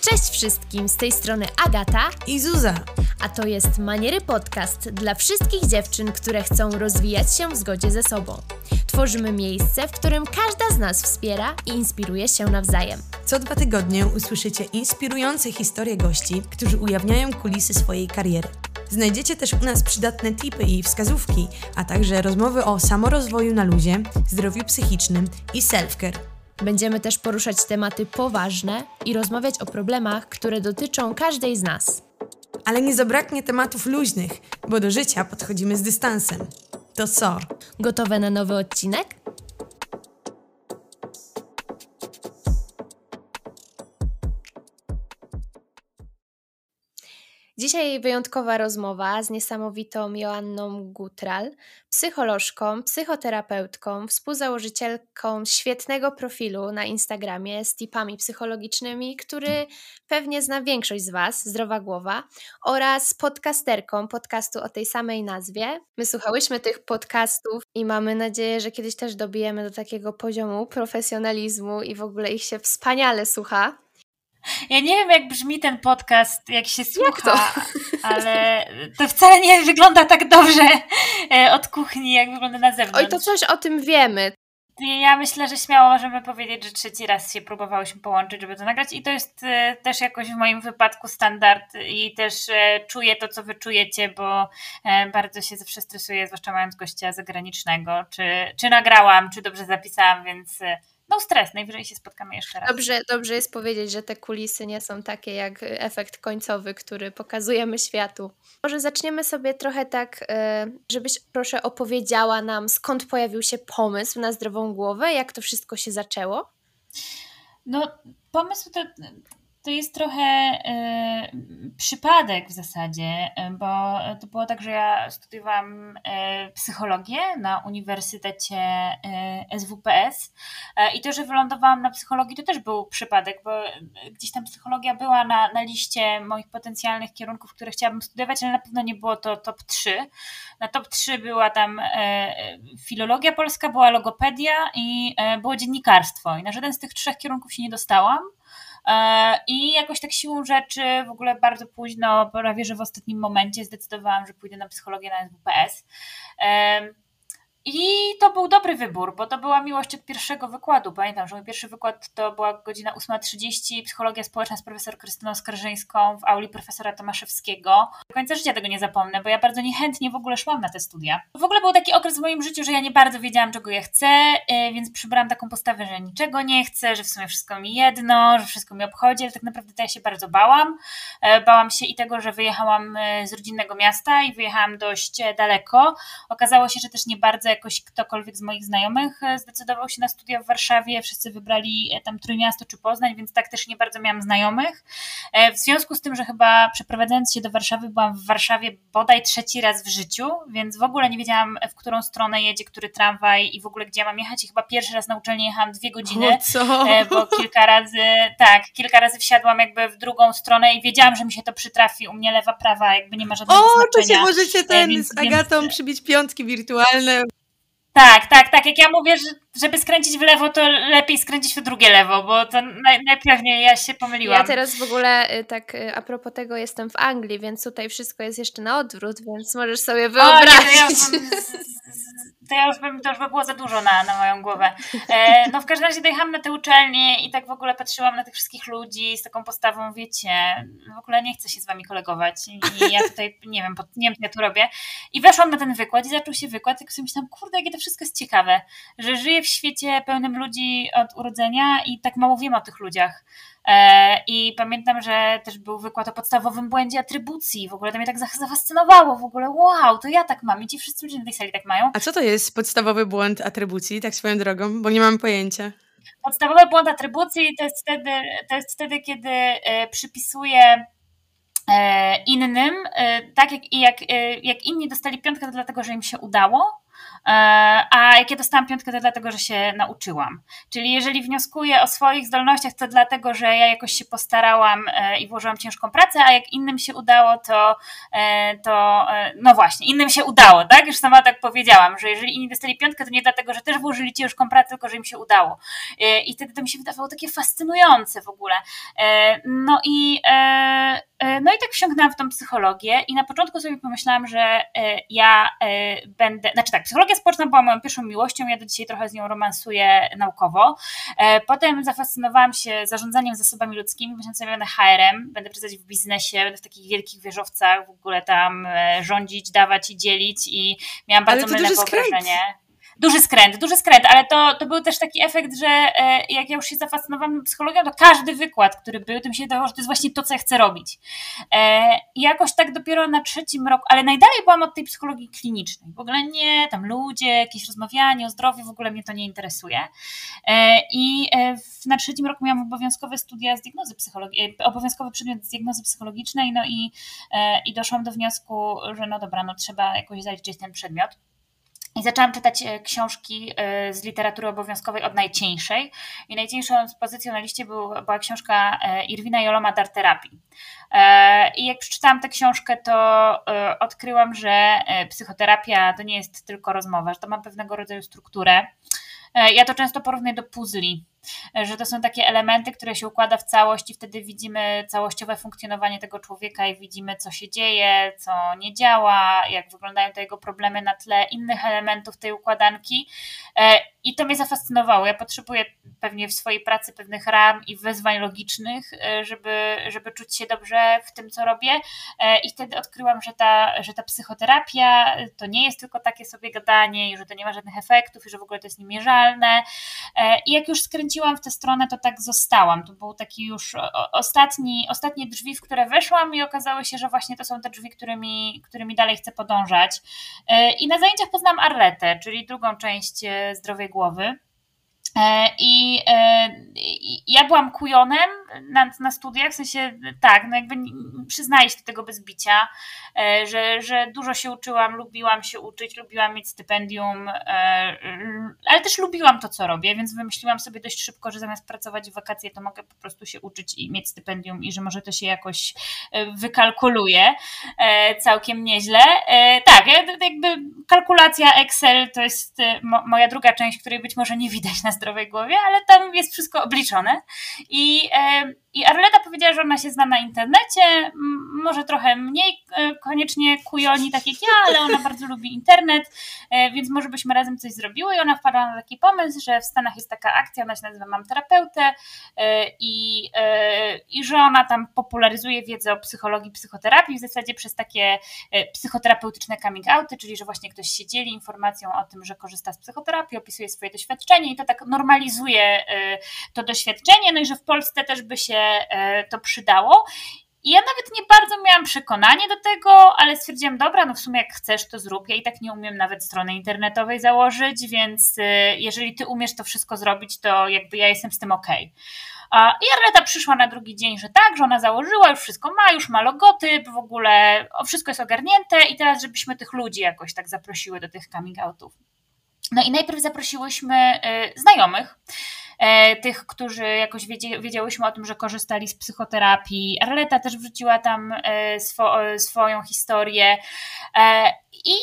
Cześć wszystkim, z tej strony Agata i Zuza. A to jest Maniery Podcast dla wszystkich dziewczyn, które chcą rozwijać się w zgodzie ze sobą. Tworzymy miejsce, w którym każda z nas wspiera i inspiruje się nawzajem. Co dwa tygodnie usłyszycie inspirujące historie gości, którzy ujawniają kulisy swojej kariery. Znajdziecie też u nas przydatne tipy i wskazówki, a także rozmowy o samorozwoju na luzie, zdrowiu psychicznym i self-care. Będziemy też poruszać tematy poważne i rozmawiać o problemach, które dotyczą każdej z nas. Ale nie zabraknie tematów luźnych, bo do życia podchodzimy z dystansem. To co? Gotowe na nowy odcinek? Dzisiaj wyjątkowa rozmowa z niesamowitą Joanną Gutral, psycholożką, psychoterapeutką, współzałożycielką świetnego profilu na Instagramie z tipami psychologicznymi, który pewnie zna większość z Was, Zdrowa Głowa, oraz podcasterką podcastu o tej samej nazwie. My słuchałyśmy tych podcastów i mamy nadzieję, że kiedyś też dobijemy do takiego poziomu profesjonalizmu i w ogóle ich się wspaniale słucha. Ja nie wiem, jak brzmi ten podcast, jak się słucha, jak ale to wcale nie wygląda tak dobrze e, od kuchni, jak wygląda na zewnątrz. Oj, to coś o tym wiemy. Ja myślę, że śmiało możemy powiedzieć, że trzeci raz się próbowałyśmy połączyć, żeby to nagrać i to jest e, też jakoś w moim wypadku standard i też e, czuję to, co wy czujecie, bo bardzo się zawsze stresuję, zwłaszcza mając gościa zagranicznego, czy, czy nagrałam, czy dobrze zapisałam, więc no stres, najwyżej się spotkamy jeszcze raz. Dobrze, dobrze jest powiedzieć, że te kulisy nie są takie jak efekt końcowy, który pokazujemy światu. Może zaczniemy sobie trochę tak, e, żebyś proszę opowiedziała nam, skąd pojawił się pomysł na zdrową głowę, jak to wszystko się zaczęło? No, pomysł to to jest trochę y, przypadek w zasadzie, y, bo to było tak, że ja studiowałam y, psychologię na Uniwersytecie SWPS i to, że wylądowałam na psychologii, to też był przypadek, bo gdzieś tam psychologia była na, na liście moich potencjalnych kierunków, które chciałabym studiować, ale na pewno nie było to top 3. Na top 3 była tam filologia polska, była logopedia i było dziennikarstwo. I na żaden z tych trzech kierunków się nie dostałam. E, I jakoś tak siłą rzeczy, w ogóle bardzo późno, prawie że w ostatnim momencie zdecydowałam, że pójdę na psychologię na SWPS. I to był dobry wybór, bo to była miłość od pierwszego wykładu. Pamiętam, że mój pierwszy wykład to była godzina 8.30, psychologia społeczna z profesor Krystyną Skarżyńską w auli profesora Tomaszewskiego. Do końca życia tego nie zapomnę, bo ja bardzo niechętnie w ogóle szłam na te studia. W ogóle był taki okres w moim życiu, że ja nie bardzo wiedziałam, czego ja chcę, y, więc przybrałam taką postawę, że niczego nie chcę, że w sumie wszystko mi jedno, że wszystko mi obchodzi, ale tak naprawdę to ja się bardzo bałam. E, bałam się i tego, że wyjechałam y, z rodzinnego miasta i wyjechałam dość e, daleko. Okazało się, że też nie bardzo jakoś ktokolwiek z moich znajomych e, zdecydował się na studia w Warszawie. Wszyscy wybrali e, tam Trójmiasto czy Poznań, więc tak też nie bardzo miałam znajomych. E, w związku z tym, że chyba przeprowadzając się do Warszawy, byłam w Warszawie bodaj trzeci raz w życiu, więc w ogóle nie wiedziałam, w którą stronę jedzie który tramwaj i w ogóle gdzie mam jechać. I chyba pierwszy raz na uczelni jechałam dwie godziny, co? bo kilka razy, tak, kilka razy wsiadłam jakby w drugą stronę i wiedziałam, że mi się to przytrafi. U mnie lewa, prawa, jakby nie ma żadnego o, znaczenia. O, to się możecie ten z Agatą więc... przybić piątki wirtualne. Tak, tak, tak. Jak ja mówię, że żeby skręcić w lewo, to lepiej skręcić w drugie lewo, bo to naj, najpewniej ja się pomyliłam. Ja teraz w ogóle y, tak y, a propos tego jestem w Anglii, więc tutaj wszystko jest jeszcze na odwrót, więc możesz sobie wyobrazić. O, ja to ja już bym, to już by było za dużo na, na moją głowę. E, no w każdym razie dojechałam na tę uczelnię i tak w ogóle patrzyłam na tych wszystkich ludzi z taką postawą, wiecie, w ogóle nie chcę się z wami kolegować i ja tutaj, nie wiem, nie wiem, co ja tu robię. I weszłam na ten wykład i zaczął się wykład i sobie myślałam, kurde, jakie to wszystko jest ciekawe, że żyję w świecie pełnym ludzi od urodzenia i tak mało wiem o tych ludziach. E, I pamiętam, że też był wykład o podstawowym błędzie atrybucji. W ogóle to mnie tak zafascynowało. W ogóle, wow, to ja tak mam i ci wszyscy ludzie na tej sali tak mają. A co to jest podstawowy błąd atrybucji, tak swoją drogą? Bo nie mam pojęcia. Podstawowy błąd atrybucji to jest wtedy, to jest wtedy kiedy e, przypisuję e, innym, tak jak, jak, jak inni dostali piątkę, to dlatego, że im się udało E, a jak ja dostałam piątkę, to dlatego, że się nauczyłam. Czyli jeżeli wnioskuję o swoich zdolnościach, to dlatego, że ja jakoś się postarałam e, i włożyłam ciężką pracę, a jak innym się udało, to, e, to no właśnie, innym się udało, tak? Już sama tak powiedziałam, że jeżeli inni dostali piątkę, to nie dlatego, że też włożyli ciężką pracę, tylko że im się udało. I wtedy to mi się wydawało takie fascynujące w ogóle. No i no i tak wsiągnęłam w tą psychologię i na początku sobie pomyślałam, że ja będę, znaczy tak, psychologia społeczna była moją pierwszą miłością, ja do dzisiaj trochę z nią romansuję naukowo. E, potem zafascynowałam się zarządzaniem zasobami ludzkimi, myślałam sobie, będę HR-em, będę pracować w biznesie, będę w takich wielkich wieżowcach w ogóle tam e, rządzić, dawać i dzielić i miałam bardzo mylne wyobrażenie. Skręt duży skręt, duży skręt, ale to, to był też taki efekt, że e, jak ja już się zafascynowałam psychologią, to każdy wykład, który był, to mi się wydawało, że to jest właśnie to, co ja chcę robić. E, I jakoś tak dopiero na trzecim roku, ale najdalej byłam od tej psychologii klinicznej. W ogóle nie, tam ludzie, jakieś rozmawianie o zdrowiu, w ogóle mnie to nie interesuje. E, I na trzecim roku miałam obowiązkowe studia z diagnozy psychologii, obowiązkowy przedmiot z diagnozy psychologicznej, no i, i doszłam do wniosku, że no dobra, no trzeba jakoś zaliczyć ten przedmiot. I zaczęłam czytać e, książki e, z literatury obowiązkowej od najcieńszej. I najcieńszą pozycją na liście był, była książka e, Irwina Joloma Dar Terapii. I jak przeczytałam tę książkę, to odkryłam, że psychoterapia to nie jest tylko rozmowa, że to ma pewnego rodzaju strukturę. Ja to często porównuję do puzli że to są takie elementy, które się układa w całość i wtedy widzimy całościowe funkcjonowanie tego człowieka i widzimy, co się dzieje, co nie działa, jak wyglądają te jego problemy na tle innych elementów tej układanki. E, I to mnie zafascynowało. Ja potrzebuję pewnie w swojej pracy pewnych ram i wyzwań logicznych, e, żeby, żeby czuć się dobrze w tym, co robię. E, I wtedy odkryłam, że ta, że ta psychoterapia to nie jest tylko takie sobie gadanie i że to nie ma żadnych efektów i że w ogóle to jest niemierzalne. I jak już skręciłam w tę stronę, to tak zostałam. To był taki już ostatni, ostatnie drzwi, w które weszłam i okazało się, że właśnie to są te drzwi, którymi, którymi dalej chcę podążać. E, I na zajęciach poznam Arletę, czyli drugą część e, zdrowej głowy. E, I, I, ja byłam kujonem na, na studiach, w sensie tak, no jakby przyznaję się do tego bez bicia, że, że dużo się uczyłam, lubiłam się uczyć, lubiłam mieć stypendium, ale też lubiłam to, co robię, więc wymyśliłam sobie dość szybko, że zamiast pracować w wakacje, to mogę po prostu się uczyć i mieć stypendium i że może to się jakoś wykalkuluje całkiem nieźle. Tak, jakby kalkulacja Excel to jest moja druga część, której być może nie widać na zdrowej głowie, ale tam jest wszystko obliczone. I, e, i Arleta powiedziała, że ona się zna na internecie, może trochę mniej e, koniecznie kujoni tak jak ja, ale ona bardzo lubi internet, e, więc może byśmy razem coś zrobiły. I ona wpadła na taki pomysł, że w Stanach jest taka akcja, ona się nazywa Mam Terapeutę i, i że ona tam popularyzuje wiedzę o psychologii, psychoterapii w zasadzie przez takie psychoterapeutyczne coming outy, czyli że właśnie ktoś się dzieli informacją o tym, że korzysta z psychoterapii, opisuje swoje doświadczenie i to tak normalizuje y, to doświadczenie, no i że w Polsce też by się y, to przydało. I ja nawet nie bardzo miałam przekonanie do tego, ale stwierdziłam, dobra, no w sumie jak chcesz, to zrób. Ja i tak nie umiem nawet strony internetowej założyć, więc y, jeżeli ty umiesz to wszystko zrobić, to jakby ja jestem z tym ok. I Arleta przyszła na drugi dzień, że tak, że ona założyła, już wszystko ma, już ma logotyp, w ogóle wszystko jest ogarnięte i teraz, żebyśmy tych ludzi jakoś tak zaprosiły do tych coming outów. No i najpierw zaprosiłyśmy y, znajomych, e, tych, którzy jakoś wiedziałyśmy o tym, że korzystali z psychoterapii. Arleta też wrzuciła tam e, swo, swoją historię. E, I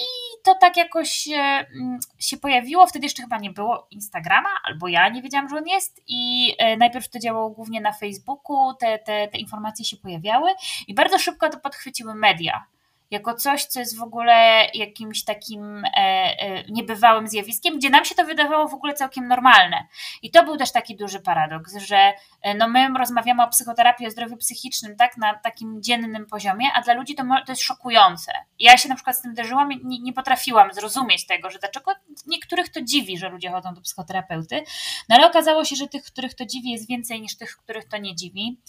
to tak jakoś mm, się pojawiło. Wtedy jeszcze chyba nie było Instagrama, albo ja nie wiedziałam, że on jest. I najpierw to działało głównie na Facebooku, te, te, te informacje się pojawiały, i bardzo szybko to podchwyciły media jako coś, co jest w ogóle jakimś takim e, e, niebywałym zjawiskiem, gdzie nam się to wydawało w ogóle całkiem normalne. I to był też taki duży paradoks, że e, no my rozmawiamy o psychoterapii, o zdrowiu psychicznym, tak, na takim dziennym poziomie, a dla ludzi to, to jest szokujące. Ja się na przykład z tym uderzyłam i nie, nie potrafiłam zrozumieć tego, że dlaczego niektórych to dziwi, że ludzie chodzą do psychoterapeuty, no ale okazało się, że tych, których to dziwi jest więcej niż tych, których to nie dziwi.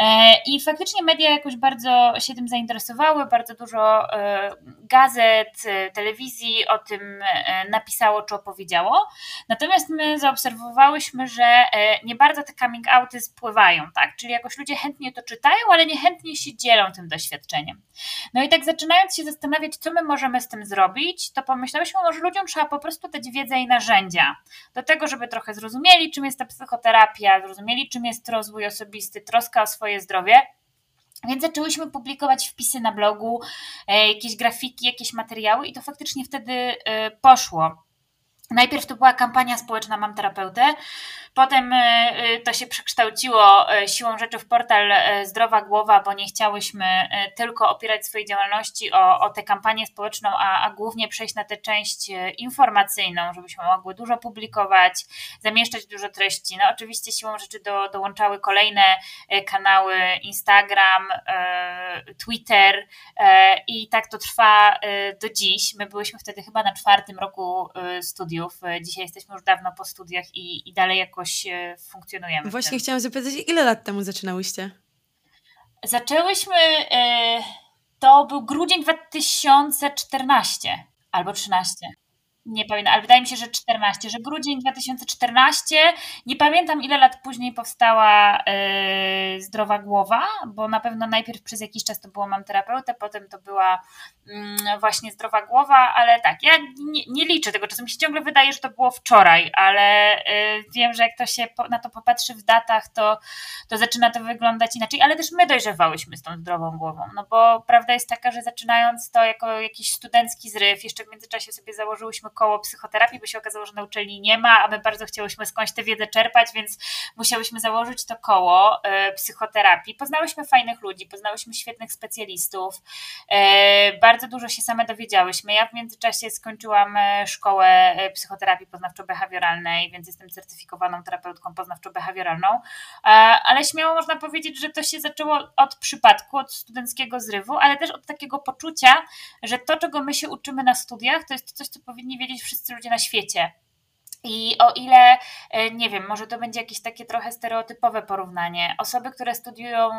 E, I faktycznie media jakoś bardzo się tym zainteresowały, bardzo dużo gazet, e, telewizji o tym napisało czy opowiedziało. Natomiast my zaobserwowałyśmy, że nie bardzo te coming outy spływają, tak? Czyli jakoś ludzie chętnie to czytają, ale niechętnie się dzielą tym doświadczeniem. No i tak zaczynając się zastanawiać, co my możemy z tym zrobić, to pomyślałyśmy, może ludziom trzeba po prostu dać wiedzę i narzędzia do tego, żeby trochę zrozumieli, czym jest ta psychoterapia, zrozumieli, czym jest rozwój osobisty, troska o swoje zdrowie. Więc zaczęłyśmy publikować wpisy na blogu, e, jakieś grafiki, jakieś materiały, i to faktycznie wtedy e, poszło. Najpierw to była kampania społeczna Mam Terapeutę, Potem e, e, to się przekształciło e, siłą rzeczy w portal Zdrowa Głowa, bo nie chciałyśmy tylko opierać swojej działalności o, o tę kampanię społeczną, a, a głównie przejść na tę część informacyjną, żebyśmy mogły dużo publikować, zamieszczać dużo treści. No oczywiście siłą rzeczy do, dołączały kolejne kanały Instagram, Twitter i tak to trwa do dziś. My byliśmy wtedy chyba na czwartym roku studiów, dzisiaj jesteśmy już dawno po studiach i, i dalej jakoś jakoś funkcjonujemy. Właśnie chciałam zapytać, ile lat temu zaczynałyście? Zaczęłyśmy, e, to był grudzień 2014 albo 13 nie pamiętam, ale wydaje mi się, że 14, że grudzień 2014. Nie pamiętam, ile lat później powstała yy, Zdrowa Głowa, bo na pewno najpierw przez jakiś czas to było Mam Terapeutę, potem to była yy, właśnie Zdrowa Głowa, ale tak, ja nie, nie, liczę tego czasu. Mi się ciągle wydaje, że to było wczoraj, ale yy, wiem, że jak to się po, na to popatrzy w datach, to, to zaczyna to wyglądać inaczej, ale też my dojrzewałyśmy z tą Zdrową Głową, no bo prawda jest taka, że zaczynając to jako jakiś studencki zryw, jeszcze w międzyczasie sobie założyłyśmy koło psychoterapii, bo się okazało, że na uczelni nie ma, a my bardzo chciałyśmy skądś tę wiedzę czerpać, więc musiałyśmy założyć to koło e, psychoterapii. Poznałyśmy fajnych ludzi, poznałyśmy świetnych specjalistów, e, bardzo dużo się same dowiedziałyśmy. Ja w międzyczasie skończyłam e, szkołę psychoterapii poznawczo-behawioralnej, więc jestem certyfikowaną terapeutką poznawczo-behawioralną, ale śmiało można powiedzieć, że to się zaczęło od przypadku, od studenckiego zrywu, ale też od takiego poczucia, że to, czego my się uczymy na studiach, to jest coś, co powinni wiedzieć wszyscy ludzie na świecie. I o ile, e, nie wiem, może to będzie jakieś takie trochę stereotypowe porównanie. Osoby, które studiują,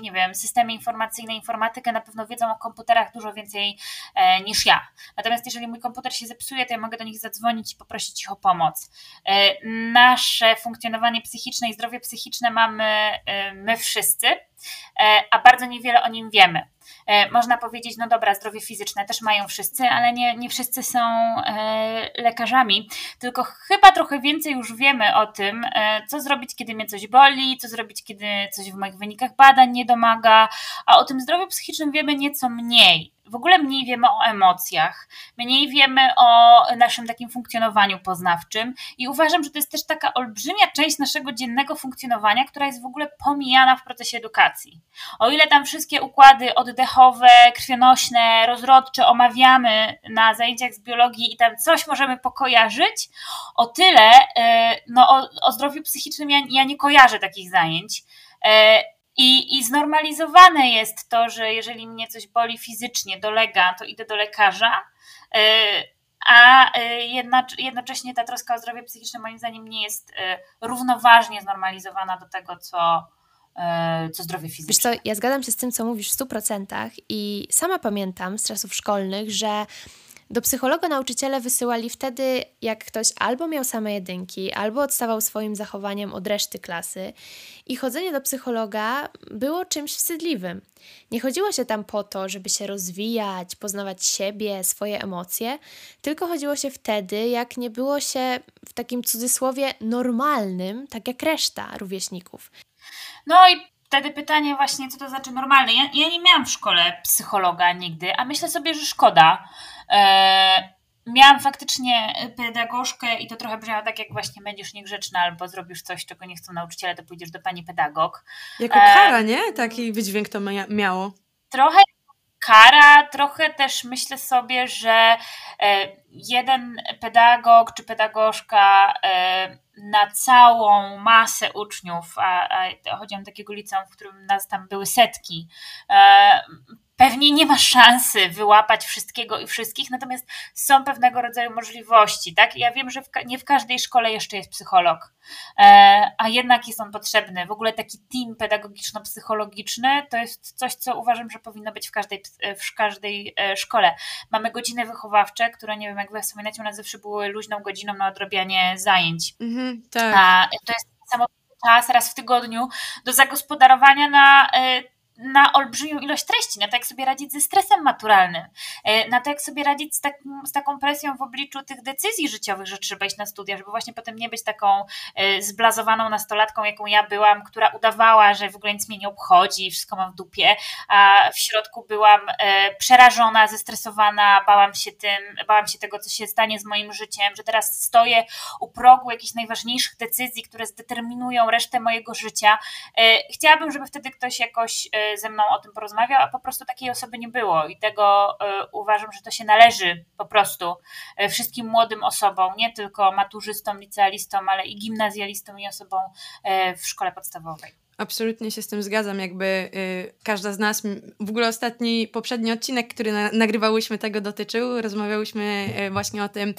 nie wiem, systemy informacyjne, informatykę, na pewno wiedzą o komputerach dużo więcej e, niż ja. Natomiast jeżeli mój komputer się zepsuje, to ja mogę do nich zadzwonić i poprosić ich o pomoc. E, nasze funkcjonowanie psychiczne i zdrowie psychiczne mamy e, my wszyscy, e, a bardzo niewiele o nim wiemy. E, można powiedzieć, no dobra, zdrowie fizyczne też mają wszyscy, ale nie, nie wszyscy są e, lekarzami, tylko chyba trochę więcej już wiemy o tym, e, co zrobić, kiedy mnie coś boli, co zrobić, kiedy coś w moich wynikach badań nie domaga, a o tym zdrowiu psychicznym wiemy nieco mniej w ogóle mniej wiemy o emocjach, mniej wiemy o naszym takim funkcjonowaniu poznawczym i uważam, że to jest też taka olbrzymia część naszego dziennego funkcjonowania, która jest w ogóle pomijana w procesie edukacji. O ile tam wszystkie układy oddechowe, krwionośne, rozrodcze omawiamy na zajęciach z biologii i tam coś możemy pokojarzyć, o tyle e, no, o, o zdrowiu psychicznym ja, ja nie kojarzę takich zajęć. I, I znormalizowane jest to, że jeżeli mnie coś boli fizycznie, dolega, to idę do lekarza, e, a e, jednocześnie ta troska o zdrowie psychiczne moim zdaniem nie jest e, równoważnie znormalizowana do tego, co, co zdrowie fizyczne. Wiesz co, ja zgadzam się z tym, co mówisz w 100% i sama pamiętam z czasów szkolnych, że do psychologa nauczyciele wysyłali wtedy, jak ktoś albo miał same jedynki, albo odstawał swoim zachowaniem od reszty klasy. I chodzenie do psychologa było czymś wstydliwym. Nie chodziło się tam po to, żeby się rozwijać, poznawać siebie, swoje emocje, tylko chodziło się wtedy, jak nie było się w takim cudzysłowie normalnym, tak jak reszta rówieśników. No i wtedy pytanie właśnie, co to znaczy normalny. Ja, ja nie miałam w szkole psychologa nigdy, a myślę sobie, że szkoda, miałam faktycznie pedagogzkę i to trochę brzmiało tak, jak właśnie będziesz niegrzeczna albo zrobisz coś, czego nie chcą nauczyciele, to pójdziesz do pani pedagog. Jako e, kara, nie? Taki wydźwięk to miało. Trochę kara, trochę też myślę sobie, że e, jeden pedagog czy pedagogzka na całą masę uczniów, a, a chodziłam do takiego liceum, w którym nas tam były setki, pewnie nie ma szansy wyłapać wszystkiego i wszystkich, natomiast są pewnego rodzaju możliwości, tak? Ja wiem, że w, nie w każdej szkole jeszcze jest psycholog, e, a jednak jest on potrzebny. W ogóle taki team pedagogiczno-psychologiczny to jest coś, co uważam, że powinno być w każdej, w każdej e, szkole. Mamy godziny wychowawcze, które nie wiem, jak wy wspominacie, u nas zawsze były luźną godziną na odrabianie zajęć. Mhm, tak. A, to jest niesamowity czas raz w tygodniu do zagospodarowania na e, na olbrzymią ilość treści, na to, jak sobie radzić ze stresem maturalnym, e, na to, jak sobie radzić z, tak, z taką presją w obliczu tych decyzji życiowych, że trzeba iść na studia, żeby właśnie potem nie być taką e, zblazowaną nastolatką, jaką ja byłam, która udawała, że w ogóle nic mnie nie obchodzi, wszystko mam w dupie, a w środku byłam e, przerażona, zestresowana, bałam się tym, bałam się tego, co się stanie z moim życiem, że teraz stoję u progu jakichś najważniejszych decyzji, które zdeterminują resztę mojego życia. Chciałabym, żeby wtedy ktoś jakoś ze mną o tym porozmawiał, a po prostu takiej osoby nie było. I tego e, uważam, że to się należy po prostu e, wszystkim młodym osobom, nie tylko maturzystom, licealistom, ale i gimnazjalistom i osobom e, w szkole podstawowej. Absolutnie się z tym zgadzam, jakby y, każda z nas, w ogóle ostatni, poprzedni odcinek, który na, nagrywałyśmy tego dotyczył, rozmawiałyśmy y, właśnie o tym, y,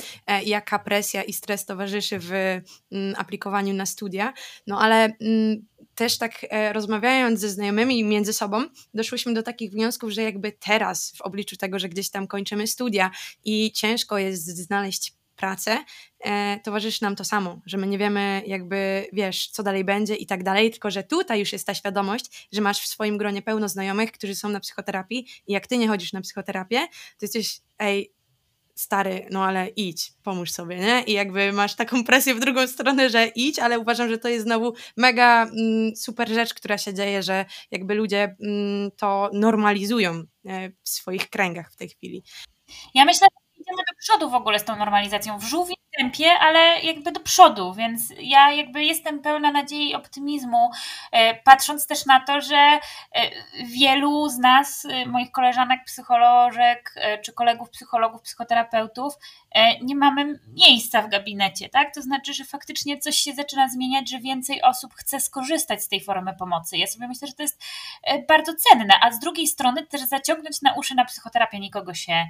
jaka presja i stres towarzyszy w aplikowaniu na studia, no ale też tak e, rozmawiając ze znajomymi między sobą, doszłyśmy do takich wniosków, że jakby teraz w obliczu tego, że gdzieś tam kończymy studia i ciężko jest znaleźć pracę, e, towarzyszy nam to samo, że my nie wiemy jakby, wiesz, co dalej będzie i tak dalej, tylko że tutaj już jest ta świadomość, że masz w swoim gronie pełno znajomych, którzy są na psychoterapii i jak ty nie chodzisz na psychoterapię, to jesteś, ej, stary, no ale idź, pomóż sobie, nie? I jakby masz taką presję w drugą stronę, że idź, ale uważam, że to jest znowu mega mm, super rzecz, która się dzieje, że jakby ludzie mm, to normalizują e, w swoich kręgach w tej chwili. Ja myślę, że idziemy do przodu w ogóle z tą normalizacją. W żółwim ale jakby do przodu, więc ja jakby jestem pełna nadziei i optymizmu, e, patrząc też na to, że e, wielu z nas, e, moich koleżanek psycholożek, czy kolegów psychologów, psychoterapeutów, nie mamy miejsca w gabinecie, tak? To znaczy, że faktycznie coś się zaczyna zmieniać, że więcej osób chce skorzystać z tej formy pomocy. Ja sobie myślę, że to jest bardzo cenne, a z drugiej strony też zaciągnąć na uszy na psychoterapię nikogo się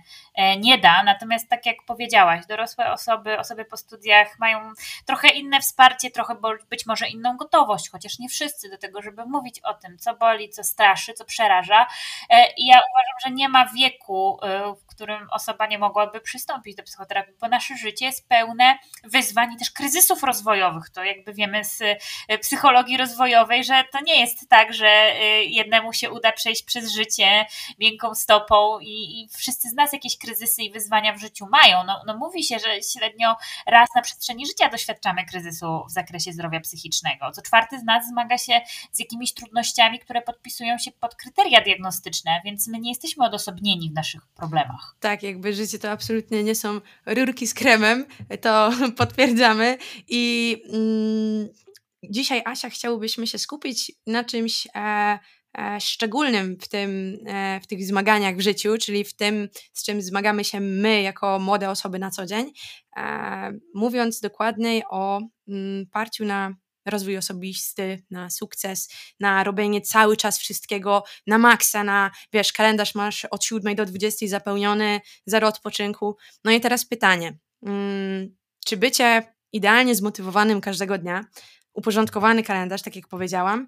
nie da, natomiast tak jak powiedziałaś, dorosłe osoby, osoby po studiach mają trochę inne wsparcie, trochę być może inną gotowość, chociaż nie wszyscy do tego, żeby mówić o tym, co boli, co straszy, co przeraża. E, I ja uważam, że nie ma wieku, e, w którym osoba nie mogłaby przystąpić do psychoterapii, bo nasze życie jest pełne wyzwań i też kryzysów rozwojowych. To jakby wiemy z e, psychologii rozwojowej, że to nie jest tak, że jednemu się uda przejść przez życie miękką stopą i, i wszyscy z nas jakieś kryzysy i wyzwania w życiu mają. No, no mówi się, że średnio raz na przestrzeni życia doświadczamy kryzysu w zakresie zdrowia psychicznego. Co czwarty z nas zmaga się z jakimiś trudnościami, które podpisują się pod kryteria diagnostyczne, więc my nie jesteśmy odosobnieni w naszych problemach. Tak, jakby życie to absolutnie nie są rurki z kremem, to potwierdzamy i mm, dzisiaj Asia chciałobyśmy się skupić na czymś E, szczególnym w, tym, e, w tych zmaganiach w życiu, czyli w tym, z czym zmagamy się my jako młode osoby na co dzień, e, mówiąc dokładniej o mm, parciu na rozwój osobisty, na sukces, na robienie cały czas wszystkiego na maksa, na wiesz, kalendarz masz od 7 do 20 zapełniony, zero odpoczynku. No i teraz pytanie, mm, czy bycie idealnie zmotywowanym każdego dnia, uporządkowany kalendarz, tak jak powiedziałam,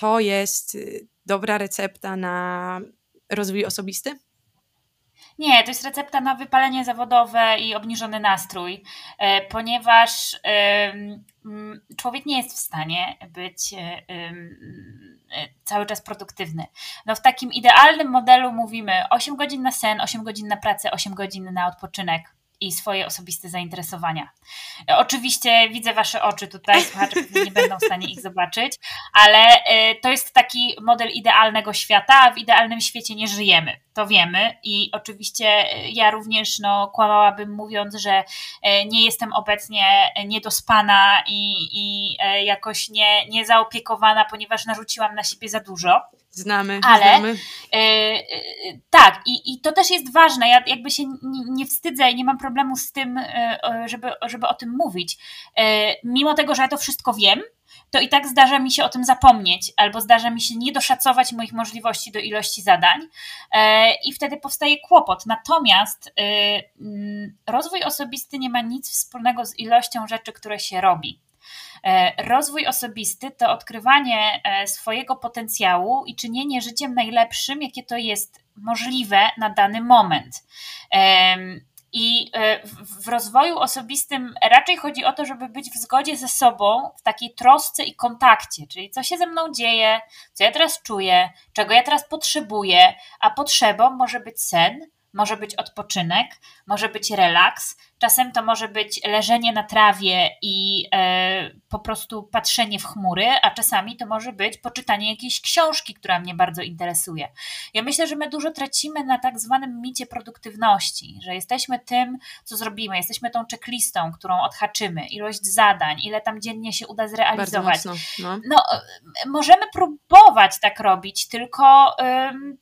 to jest y, dobra recepta na rozwój osobisty? Nie, to jest recepta na wypalenie zawodowe i obniżony nastrój, e, ponieważ człowiek nie jest w stanie być e, e, cały czas produktywny. No w takim idealnym modelu mówimy 8 godzin na sen, 8 godzin na pracę, 8 godzin na odpoczynek i swoje osobiste zainteresowania. Oczywiście widzę Wasze oczy tutaj, słuchacze nie będą w stanie ich zobaczyć, ale to jest taki model idealnego świata, a w idealnym świecie nie żyjemy to wiemy i oczywiście e, ja również no, kłamałabym mówiąc, że e, nie jestem obecnie niedospana i, i jakoś nie, nie zaopiekowana, ponieważ narzuciłam na siebie za dużo. Znamy, Ale znamy. tak, i, i to też jest ważne. Ja jakby się nie, nie wstydzę i nie mam problemu z tym, żeby, żeby o tym mówić. mimo tego, że ja to wszystko wiem, to i tak zdarza mi się o tym zapomnieć, albo zdarza mi się nie doszacować moich możliwości do ilości zadań, e, i wtedy powstaje kłopot. Natomiast rozwój osobisty nie ma nic wspólnego z ilością rzeczy, które się robi. E, rozwój osobisty to odkrywanie e, swojego potencjału i czynienie życiem najlepszym, jakie to jest możliwe na dany moment. I e, w rozwoju osobistym raczej chodzi o to, żeby być w zgodzie ze sobą, w takiej trosce i kontakcie, czyli co się ze mną dzieje, co ja teraz czuję, czego ja teraz potrzebuję, a potrzebą może być sen, może być odpoczynek, może być relaks, czasem to może być leżenie na trawie i e, po prostu patrzenie w chmury, a czasami to może być poczytanie jakiejś książki, która mnie bardzo interesuje. Ja myślę, że my dużo tracimy na tak zwanym micie produktywności, że jesteśmy tym, co zrobimy, jesteśmy tą checklistą, którą odhaczymy, ilość zadań, ile tam dziennie się uda zrealizować. Mocno, no. no możemy próbować tak robić, tylko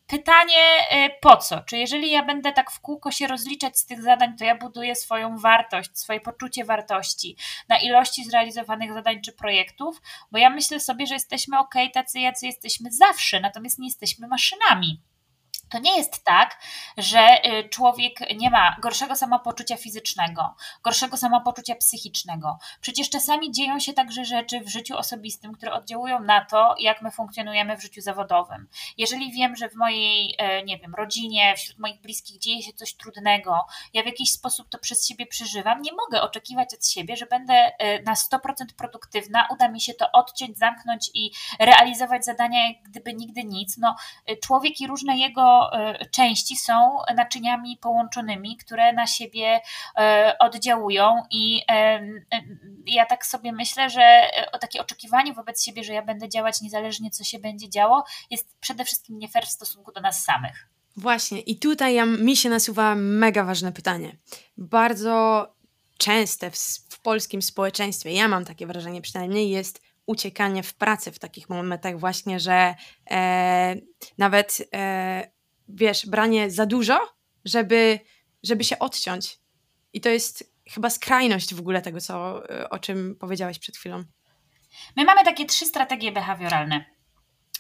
pytanie y, po co? Czy jeżeli ja będę tak w kółko się rozliczać z tych zadań, to ja buduję swoją wartość, swoje poczucie wartości na ilości zrealizowanych zadań czy projektów, bo ja myślę sobie, że jesteśmy ok, tacy jacy jesteśmy zawsze, natomiast nie jesteśmy maszynami. To nie jest tak, że y, człowiek nie ma gorszego samopoczucia fizycznego, gorszego samopoczucia psychicznego. Przecież czasami dzieją się także rzeczy w życiu osobistym, które oddziałują na to, jak my funkcjonujemy w życiu zawodowym. Jeżeli wiem, że w mojej, e, nie wiem, rodzinie, wśród moich bliskich dzieje się coś trudnego, ja w jakiś sposób to przez siebie przeżywam, nie mogę oczekiwać od siebie, że będę e, na 100% produktywna, uda mi się to odciąć, zamknąć i realizować zadania, jak gdyby nigdy nic. No, e, człowiek i różne jego E, części są naczyniami połączonymi, które na siebie e, oddziałują i e, ja tak sobie myślę, że takie oczekiwanie wobec siebie, że ja będę działać niezależnie co się będzie działo, jest przede wszystkim nie fair w stosunku do nas samych. Właśnie, i tutaj ja, mi się nasuwa mega ważne pytanie. Bardzo częste w, w polskim społeczeństwie, ja mam takie wrażenie przynajmniej, jest uciekanie w pracy w takich momentach właśnie, że e, nawet e, wiesz, branie za dużo, żeby, żeby się odciąć. I to jest chyba skrajność w ogóle tego, co, o czym powiedziałaś przed chwilą. My mamy takie trzy strategie behawioralne.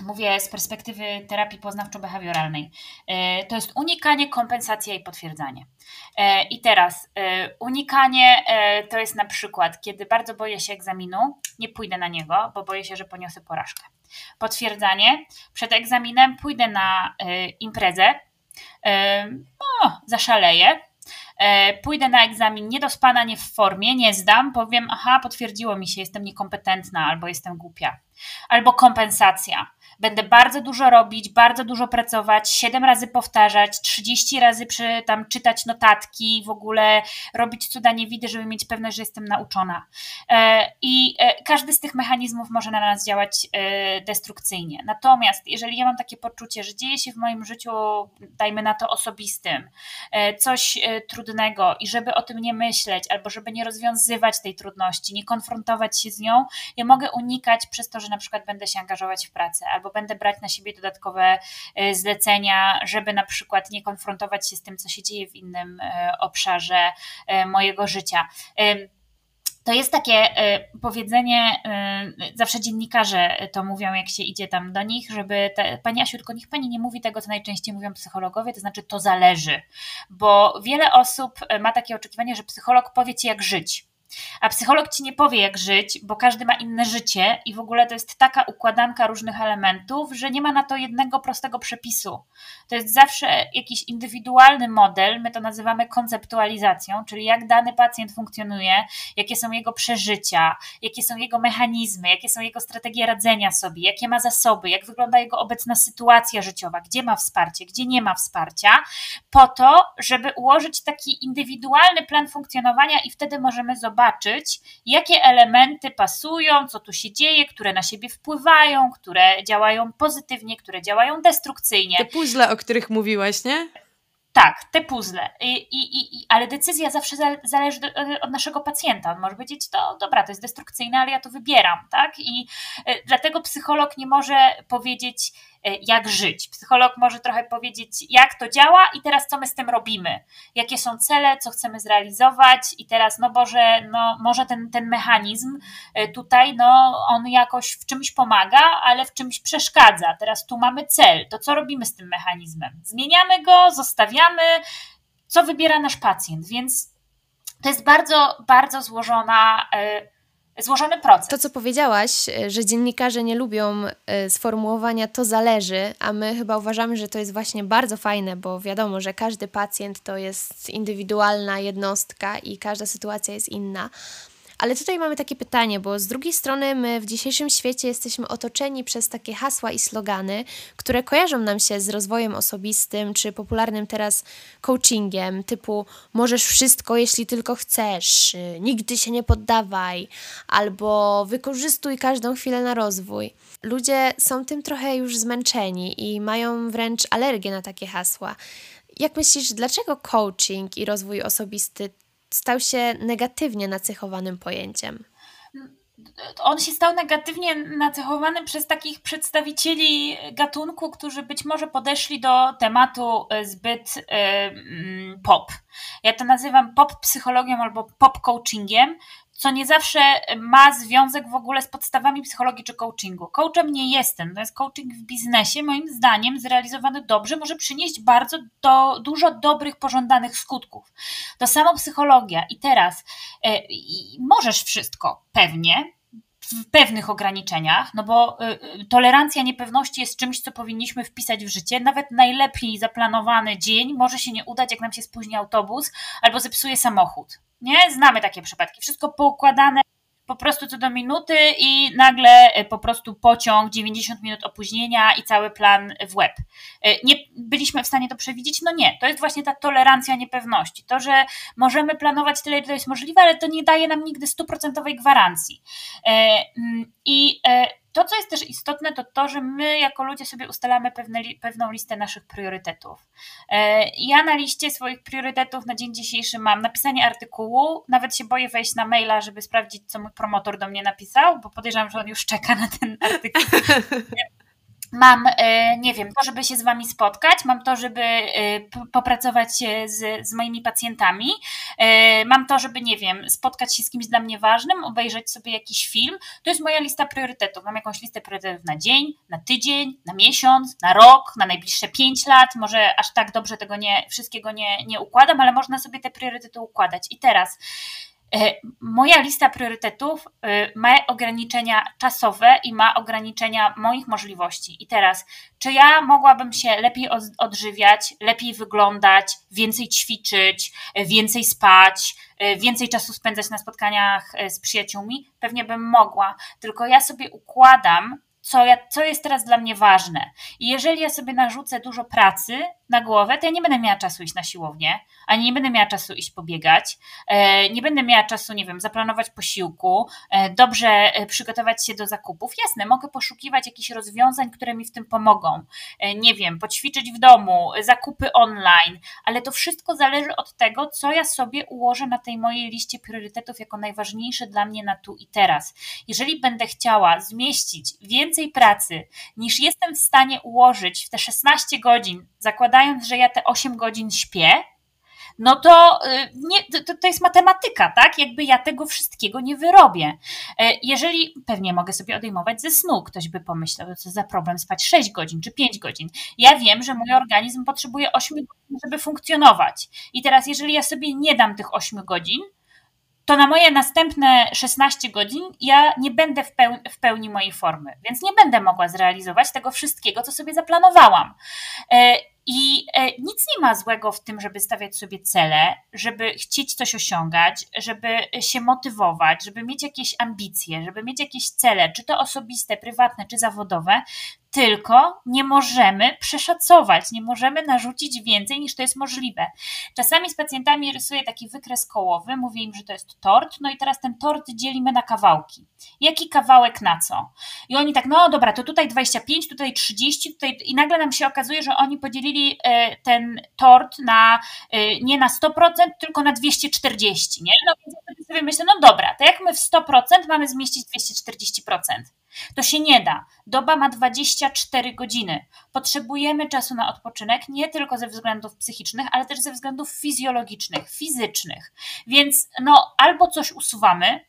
Mówię z perspektywy terapii poznawczo-behawioralnej. E, to jest unikanie, kompensacja i potwierdzanie. E, I teraz unikanie to jest na przykład, kiedy bardzo boję się egzaminu, nie pójdę na niego, bo boję się, że poniosę porażkę. Potwierdzanie, przed egzaminem pójdę na imprezę, no, zaszaleję, pójdę na egzamin niedospana, nie w formie, nie zdam, powiem, aha, potwierdziło mi się, jestem niekompetentna albo jestem głupia. Albo kompensacja będę bardzo dużo robić, bardzo dużo pracować, 7 razy powtarzać, 30 razy przy, tam czytać notatki, w ogóle robić cuda nie widzę, żeby mieć pewność, że jestem nauczona. E, I e, każdy z tych mechanizmów może na nas działać e, destrukcyjnie. Natomiast jeżeli ja mam takie poczucie, że dzieje się w moim życiu, dajmy na to osobistym, coś trudnego i żeby o tym nie myśleć, albo żeby nie rozwiązywać tej trudności, nie konfrontować się z nią, ja mogę unikać przez to, że na przykład będę się angażować w pracę, albo albo będę brać na siebie dodatkowe e, zlecenia, żeby na przykład nie konfrontować się z tym, co się dzieje w innym e, obszarze e, mojego życia. To jest takie powiedzenie, zawsze dziennikarze to mówią, jak się idzie tam do nich, żeby te, Pani Asiu, tylko niech Pani nie mówi tego, co najczęściej mówią psychologowie, to znaczy to zależy, bo wiele osób ma takie oczekiwanie, że psycholog powie Ci, jak żyć. A psycholog ci nie powie, jak żyć, bo każdy ma inne życie i w ogóle to jest taka układanka różnych elementów, że nie ma na to jednego prostego przepisu. To jest zawsze jakiś indywidualny model, my to nazywamy konceptualizacją, czyli jak dany pacjent funkcjonuje, jakie są jego przeżycia, jakie są jego mechanizmy, jakie są jego strategie radzenia sobie, jakie ma zasoby, jak wygląda jego obecna sytuacja życiowa, gdzie ma wsparcie, gdzie nie ma wsparcia, po to, żeby ułożyć taki indywidualny plan funkcjonowania i wtedy możemy zobaczyć, zobaczyć, jakie elementy pasują, co tu się dzieje, które na siebie wpływają, które działają pozytywnie, które działają destrukcyjnie. Te puzzle, o których mówiłaś, nie? Tak, te puzzle. I, i, i, ale decyzja zawsze zależy od naszego pacjenta. On może powiedzieć, to dobra, to jest destrukcyjne, ale ja to wybieram, tak? I e, dlatego psycholog nie może powiedzieć, jak żyć. Psycholog może trochę powiedzieć, jak to działa i teraz co my z tym robimy, jakie są cele, co chcemy zrealizować i teraz, no Boże, no może ten, ten mechanizm tutaj, no on jakoś w czymś pomaga, ale w czymś przeszkadza. Teraz tu mamy cel, to co robimy z tym mechanizmem? Zmieniamy go, zostawiamy, co wybiera nasz pacjent, więc to jest bardzo, bardzo złożona złożony proces. To, co powiedziałaś, że dziennikarze nie lubią e, sformułowania to zależy, a my chyba uważamy, że to jest właśnie bardzo fajne, bo wiadomo, że każdy pacjent to jest indywidualna jednostka i każda sytuacja jest inna. Ale tutaj mamy takie pytanie, bo z drugiej strony my w dzisiejszym świecie jesteśmy otoczeni przez takie hasła i slogany, które kojarzą nam się z rozwojem osobistym czy popularnym teraz coachingiem, typu możesz wszystko, jeśli tylko chcesz, nigdy się nie poddawaj, albo wykorzystuj każdą chwilę na rozwój. Ludzie są tym trochę już zmęczeni i mają wręcz alergię na takie hasła. Jak myślisz, dlaczego coaching i rozwój osobisty stał się negatywnie nacechowanym pojęciem? on się stał negatywnie nacechowany przez takich przedstawicieli gatunku, którzy być może podeszli do tematu e, zbyt y, pop. Ja to nazywam pop psychologią albo pop coachingiem, co nie zawsze ma związek w ogóle z podstawami psychologii czy coachingu. Coachem nie jestem, to jest coaching w biznesie, moim zdaniem zrealizowany dobrze może przynieść bardzo do, dużo dobrych, pożądanych skutków. To samo psychologia i teraz e, możesz wszystko, pewnie, w pewnych ograniczeniach, no bo y, y, tolerancja niepewności jest czymś, co powinniśmy wpisać w życie. Nawet najlepiej zaplanowany dzień może się nie udać, jak nam się spóźni autobus albo zepsuje samochód. Nie? Znamy takie przypadki. Wszystko poukładane po prostu co do minuty i nagle e, po prostu pociąg, 90 minut opóźnienia i cały plan w łeb. E, nie byliśmy w stanie to przewidzieć? No nie. To jest właśnie ta tolerancja niepewności. To, że możemy planować tyle, ile jest możliwe, ale to nie daje nam nigdy stuprocentowej gwarancji. E, mm, I to, co jest też istotne, to to, że my jako ludzie sobie ustalamy pewne, pewną listę naszych priorytetów. E, ja na liście swoich priorytetów na dzień dzisiejszy mam napisanie artykułu, nawet się boję wejść na maila, żeby sprawdzić, co mój promotor do mnie napisał, bo podejrzewam, że on już czeka na ten artykuł. Mam, e, nie wiem, to, żeby się z Wami spotkać, mam to, żeby e, popracować z, z moimi pacjentami, e, mam to, żeby, nie wiem, spotkać się z kimś dla mnie ważnym, obejrzeć sobie jakiś film. To jest moja lista priorytetów. Mam jakąś listę priorytetów na dzień, na tydzień, na miesiąc, na rok, na najbliższe pięć lat. Może aż tak dobrze tego nie, wszystkiego nie, nie układam, ale można sobie te priorytety układać. I teraz moja lista priorytetów e, ma ograniczenia czasowe i ma ograniczenia moich możliwości. I teraz, czy ja mogłabym się lepiej odżywiać, lepiej wyglądać, więcej ćwiczyć, e, więcej spać, więcej czasu spędzać na spotkaniach z przyjaciółmi? Pewnie bym mogła, tylko ja sobie układam co, ja, co jest teraz dla mnie ważne. I jeżeli ja sobie narzucę dużo pracy na głowę, to ja nie będę miała czasu iść na siłownię, ani nie będę miała czasu iść pobiegać, e, nie będę miała czasu, nie wiem, zaplanować posiłku, e, dobrze e, przygotować się do zakupów. Jasne, mogę poszukiwać jakichś rozwiązań, które mi w tym pomogą. Nie wiem, poćwiczyć w domu, zakupy online, ale to wszystko zależy od tego, co ja sobie ułożę na tej mojej liście priorytetów jako najważniejsze dla mnie na tu i teraz. Jeżeli będę chciała zmieścić więcej pracy, niż jestem w stanie ułożyć w te 16 godzin, zakładając, że ja te 8 godzin śpię, no to, y, nie, to, to jest matematyka, tak? Jakby ja tego wszystkiego nie wyrobię. E, jeżeli pewnie mogę sobie odejmować ze snu, ktoś by pomyślał, co za problem spać 6 godzin czy 5 godzin. Ja wiem, że mój organizm potrzebuje 8 godzin, żeby funkcjonować. I teraz, jeżeli ja sobie nie dam tych 8 godzin, to na moje następne 16 godzin ja nie będę w pełni, w pełni mojej formy, więc nie będę mogła zrealizować tego wszystkiego, co sobie zaplanowałam. I e, nic nie ma złego w tym, żeby stawiać sobie cele, żeby chcieć coś osiągać, żeby się motywować, żeby mieć jakieś ambicje, żeby mieć jakieś cele, czy to osobiste, prywatne, czy zawodowe, tylko nie możemy przeszacować, nie możemy narzucić więcej niż to jest możliwe. Czasami z pacjentami rysuję taki wykres kołowy, mówię im, że to jest tort, no i teraz ten tort dzielimy na kawałki. Jaki kawałek na co? I oni tak, no dobra, to tutaj 25, tutaj 30, tutaj i nagle nam się okazuje, że oni podzielili e, ten tort na e, nie na 100%, tylko na 240, nie? No więc ja sobie myślę, no dobra, to jak my w 100% mamy zmieścić 240%? To się nie da. Doba ma 24 godziny. Potrzebujemy czasu na odpoczynek nie tylko ze względów psychicznych, ale też ze względów fizjologicznych, fizycznych. Więc no, albo coś usuwamy,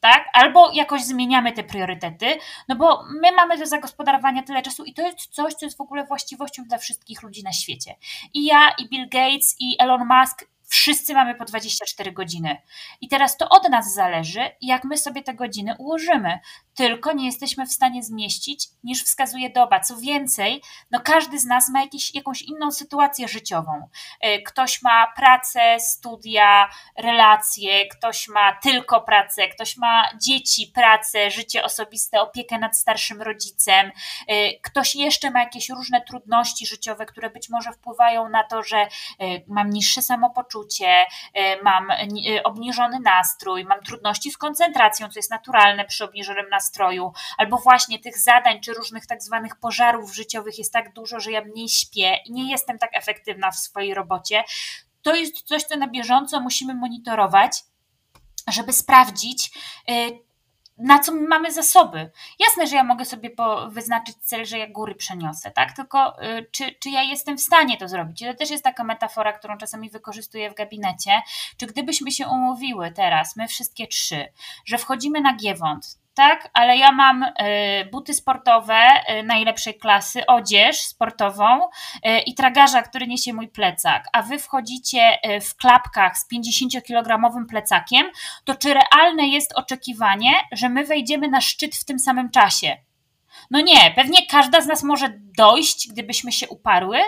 tak? Albo jakoś zmieniamy te priorytety, no bo my mamy do zagospodarowania tyle czasu i to jest coś, co jest w ogóle właściwością dla wszystkich ludzi na świecie. I ja, i Bill Gates, i Elon Musk Wszyscy mamy po 24 godziny. I teraz to od nas zależy, jak my sobie te godziny ułożymy. Tylko nie jesteśmy w stanie zmieścić, niż wskazuje doba. Co więcej, no każdy z nas ma jakiś, jakąś inną sytuację życiową. E, ktoś ma pracę, studia, relacje, ktoś ma tylko pracę, ktoś ma dzieci, pracę, życie osobiste, opiekę nad starszym rodzicem, e, ktoś jeszcze ma jakieś różne trudności życiowe, które być może wpływają na to, że e, mam niższe samopoczucie, samopoczucie, e, mam e, obniżony nastrój, mam trudności z koncentracją, co jest naturalne przy obniżonym nastroju, albo właśnie tych zadań czy różnych tak zwanych pożarów życiowych jest tak dużo, że ja mniej śpię i nie jestem tak efektywna w swojej robocie. To jest coś, co na bieżąco musimy monitorować, żeby sprawdzić, e, na co my mamy zasoby. Jasne, że ja mogę sobie wyznaczyć cel, że ja góry przeniosę, tak? Tylko y, czy, czy ja jestem w stanie to zrobić? I to też jest taka metafora, którą czasami wykorzystuję w gabinecie. Czy gdybyśmy się umówiły teraz, my wszystkie trzy, że wchodzimy na Giewont, tak, ale ja mam y, buty sportowe y, najlepszej klasy, odzież sportową y, i tragarza, który niesie mój plecak, a wy wchodzicie w klapkach z 50-kilogramowym plecakiem, to czy realne jest oczekiwanie, że my wejdziemy na szczyt w tym samym czasie? No nie, pewnie każda z nas może dojść, gdybyśmy się uparły,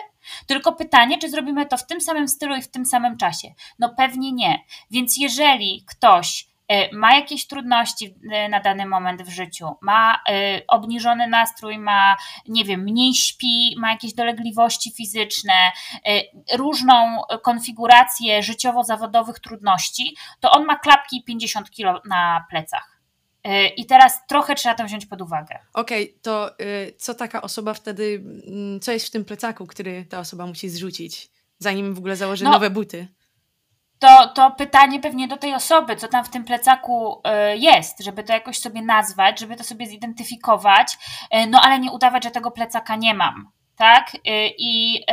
tylko pytanie, czy zrobimy to w tym samym stylu i w tym samym czasie? No pewnie nie. Więc jeżeli ktoś E, ma jakieś trudności e, na dany moment w życiu, ma e, obniżony nastrój, ma, nie wiem, mniej śpi, ma jakieś dolegliwości fizyczne, różną konfigurację życiowo-zawodowych trudności, to on ma klapki 50 kilo na plecach. I teraz trochę trzeba to wziąć pod uwagę. Okej, okay, to co taka osoba wtedy, mm, co jest w tym plecaku, który ta osoba musi zrzucić, zanim w ogóle założy no, nowe buty? To, to pytanie pewnie do tej osoby, co tam w tym plecaku e, jest, żeby to jakoś sobie nazwać, żeby to sobie zidentyfikować, e, no ale nie udawać, że tego plecaka nie mam. Tak? E, I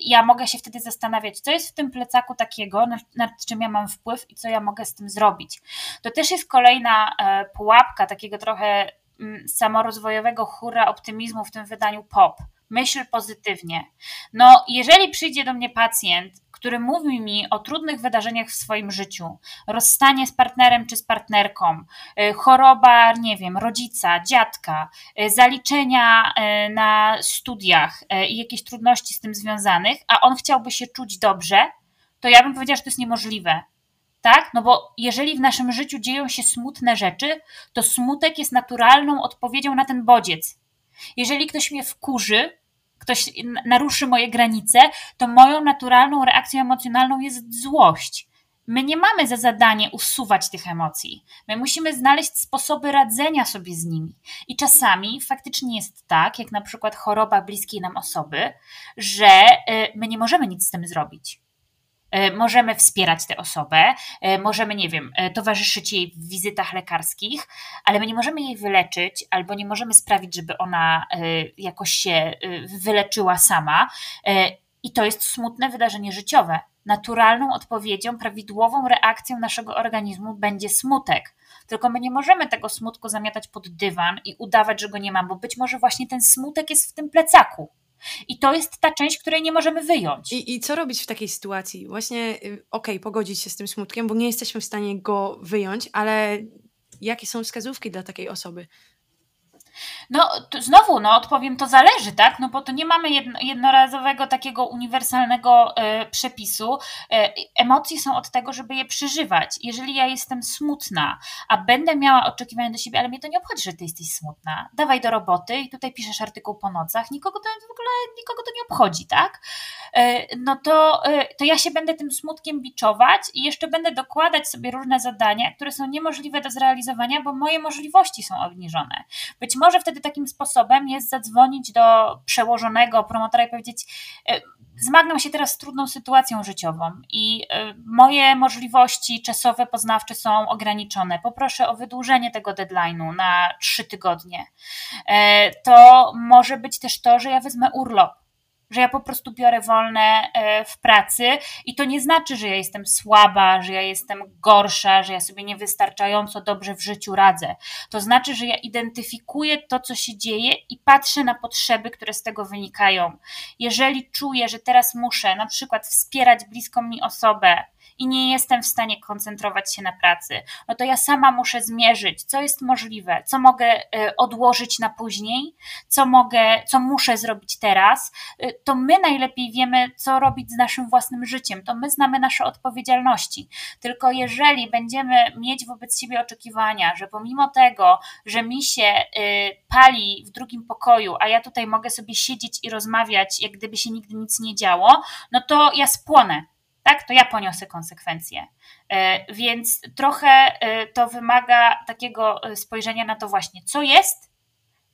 ja mogę się wtedy zastanawiać, co jest w tym plecaku takiego, nad, czym ja mam wpływ i co ja mogę z tym zrobić. To też jest kolejna pułapka takiego trochę mm, samorozwojowego hura optymizmu w tym wydaniu pop. Myśl pozytywnie. No, jeżeli przyjdzie do mnie pacjent który mówi mi o trudnych wydarzeniach w swoim życiu, rozstanie z partnerem czy z partnerką, y, choroba, nie wiem, rodzica, dziadka, y, zaliczenia y, na studiach i jakieś trudności z tym związanych, a on chciałby się czuć dobrze, to ja bym powiedziała, że to jest niemożliwe. Tak? No bo jeżeli w naszym życiu dzieją się smutne rzeczy, to smutek jest naturalną odpowiedzią na ten bodziec. Jeżeli ktoś mnie wkurzy, ktoś naruszy moje granice, to moją naturalną reakcją emocjonalną jest złość. My nie mamy za zadanie usuwać tych emocji. My musimy znaleźć sposoby radzenia sobie z nimi. I czasami faktycznie jest tak, jak na przykład choroba bliskiej nam osoby, że y, my nie możemy nic z tym zrobić. E, możemy wspierać tę osobę, e, możemy, nie wiem, e, towarzyszyć jej w wizytach lekarskich, ale my nie możemy jej wyleczyć albo nie możemy sprawić, żeby ona jakoś się wyleczyła sama. I to jest smutne wydarzenie życiowe. Naturalną odpowiedzią, prawidłową reakcją naszego organizmu będzie smutek. Tylko my nie możemy tego smutku zamiatać pod dywan i udawać, że go nie ma, bo być może właśnie ten smutek jest w tym plecaku. I to jest ta część, której nie możemy wyjąć. I, i co robić w takiej sytuacji? Właśnie, y, okej, okay, pogodzić się z tym smutkiem, bo nie jesteśmy w stanie go wyjąć, ale jakie są wskazówki dla takiej osoby? No znowu, no odpowiem, to zależy, tak? No bo to nie mamy jednorazowego takiego uniwersalnego e, przepisu. E, emocje są od tego, żeby je przeżywać. Jeżeli ja jestem smutna, a będę miała oczekiwania do siebie, ale mnie to nie obchodzi, że ty jesteś smutna. Dawaj do roboty i tutaj piszesz artykuł po nocach, nikogo to w ogóle nikogo to nie obchodzi, tak? E, no to, to ja się będę tym smutkiem biczować i jeszcze będę dokładać sobie różne zadania, które są niemożliwe do zrealizowania, bo moje możliwości są obniżone. Być może wtedy wtedy takim sposobem jest zadzwonić do przełożonego promotora i powiedzieć: e, Zmagam się teraz z trudną sytuacją życiową i e, moje możliwości czasowe, poznawcze są ograniczone. Poproszę o wydłużenie tego deadline'u na trzy tygodnie. E, to może być też to, że ja wezmę urlop że ja po prostu biorę wolne e, w pracy i to nie znaczy, że ja jestem słaba, że ja jestem gorsza, że ja sobie niewystarczająco dobrze w życiu radzę. To znaczy, że ja identyfikuję to, co się dzieje i patrzę na potrzeby, które z tego wynikają. Jeżeli czuję, że teraz muszę na przykład wspierać bliską mi osobę, i nie jestem w stanie koncentrować się na pracy, no to ja sama muszę zmierzyć, co jest możliwe, co mogę y, odłożyć na później, co mogę, co muszę zrobić teraz. Y, to my najlepiej wiemy, co robić z naszym własnym życiem, to my znamy nasze odpowiedzialności. Tylko jeżeli będziemy mieć wobec siebie oczekiwania, że pomimo tego, że mi się y, pali w drugim pokoju, a ja tutaj mogę sobie siedzieć i rozmawiać, jak gdyby się nigdy nic nie działo, no to ja spłonę tak, to ja poniosę konsekwencje. E, więc trochę e, to wymaga takiego e, spojrzenia na to właśnie, co jest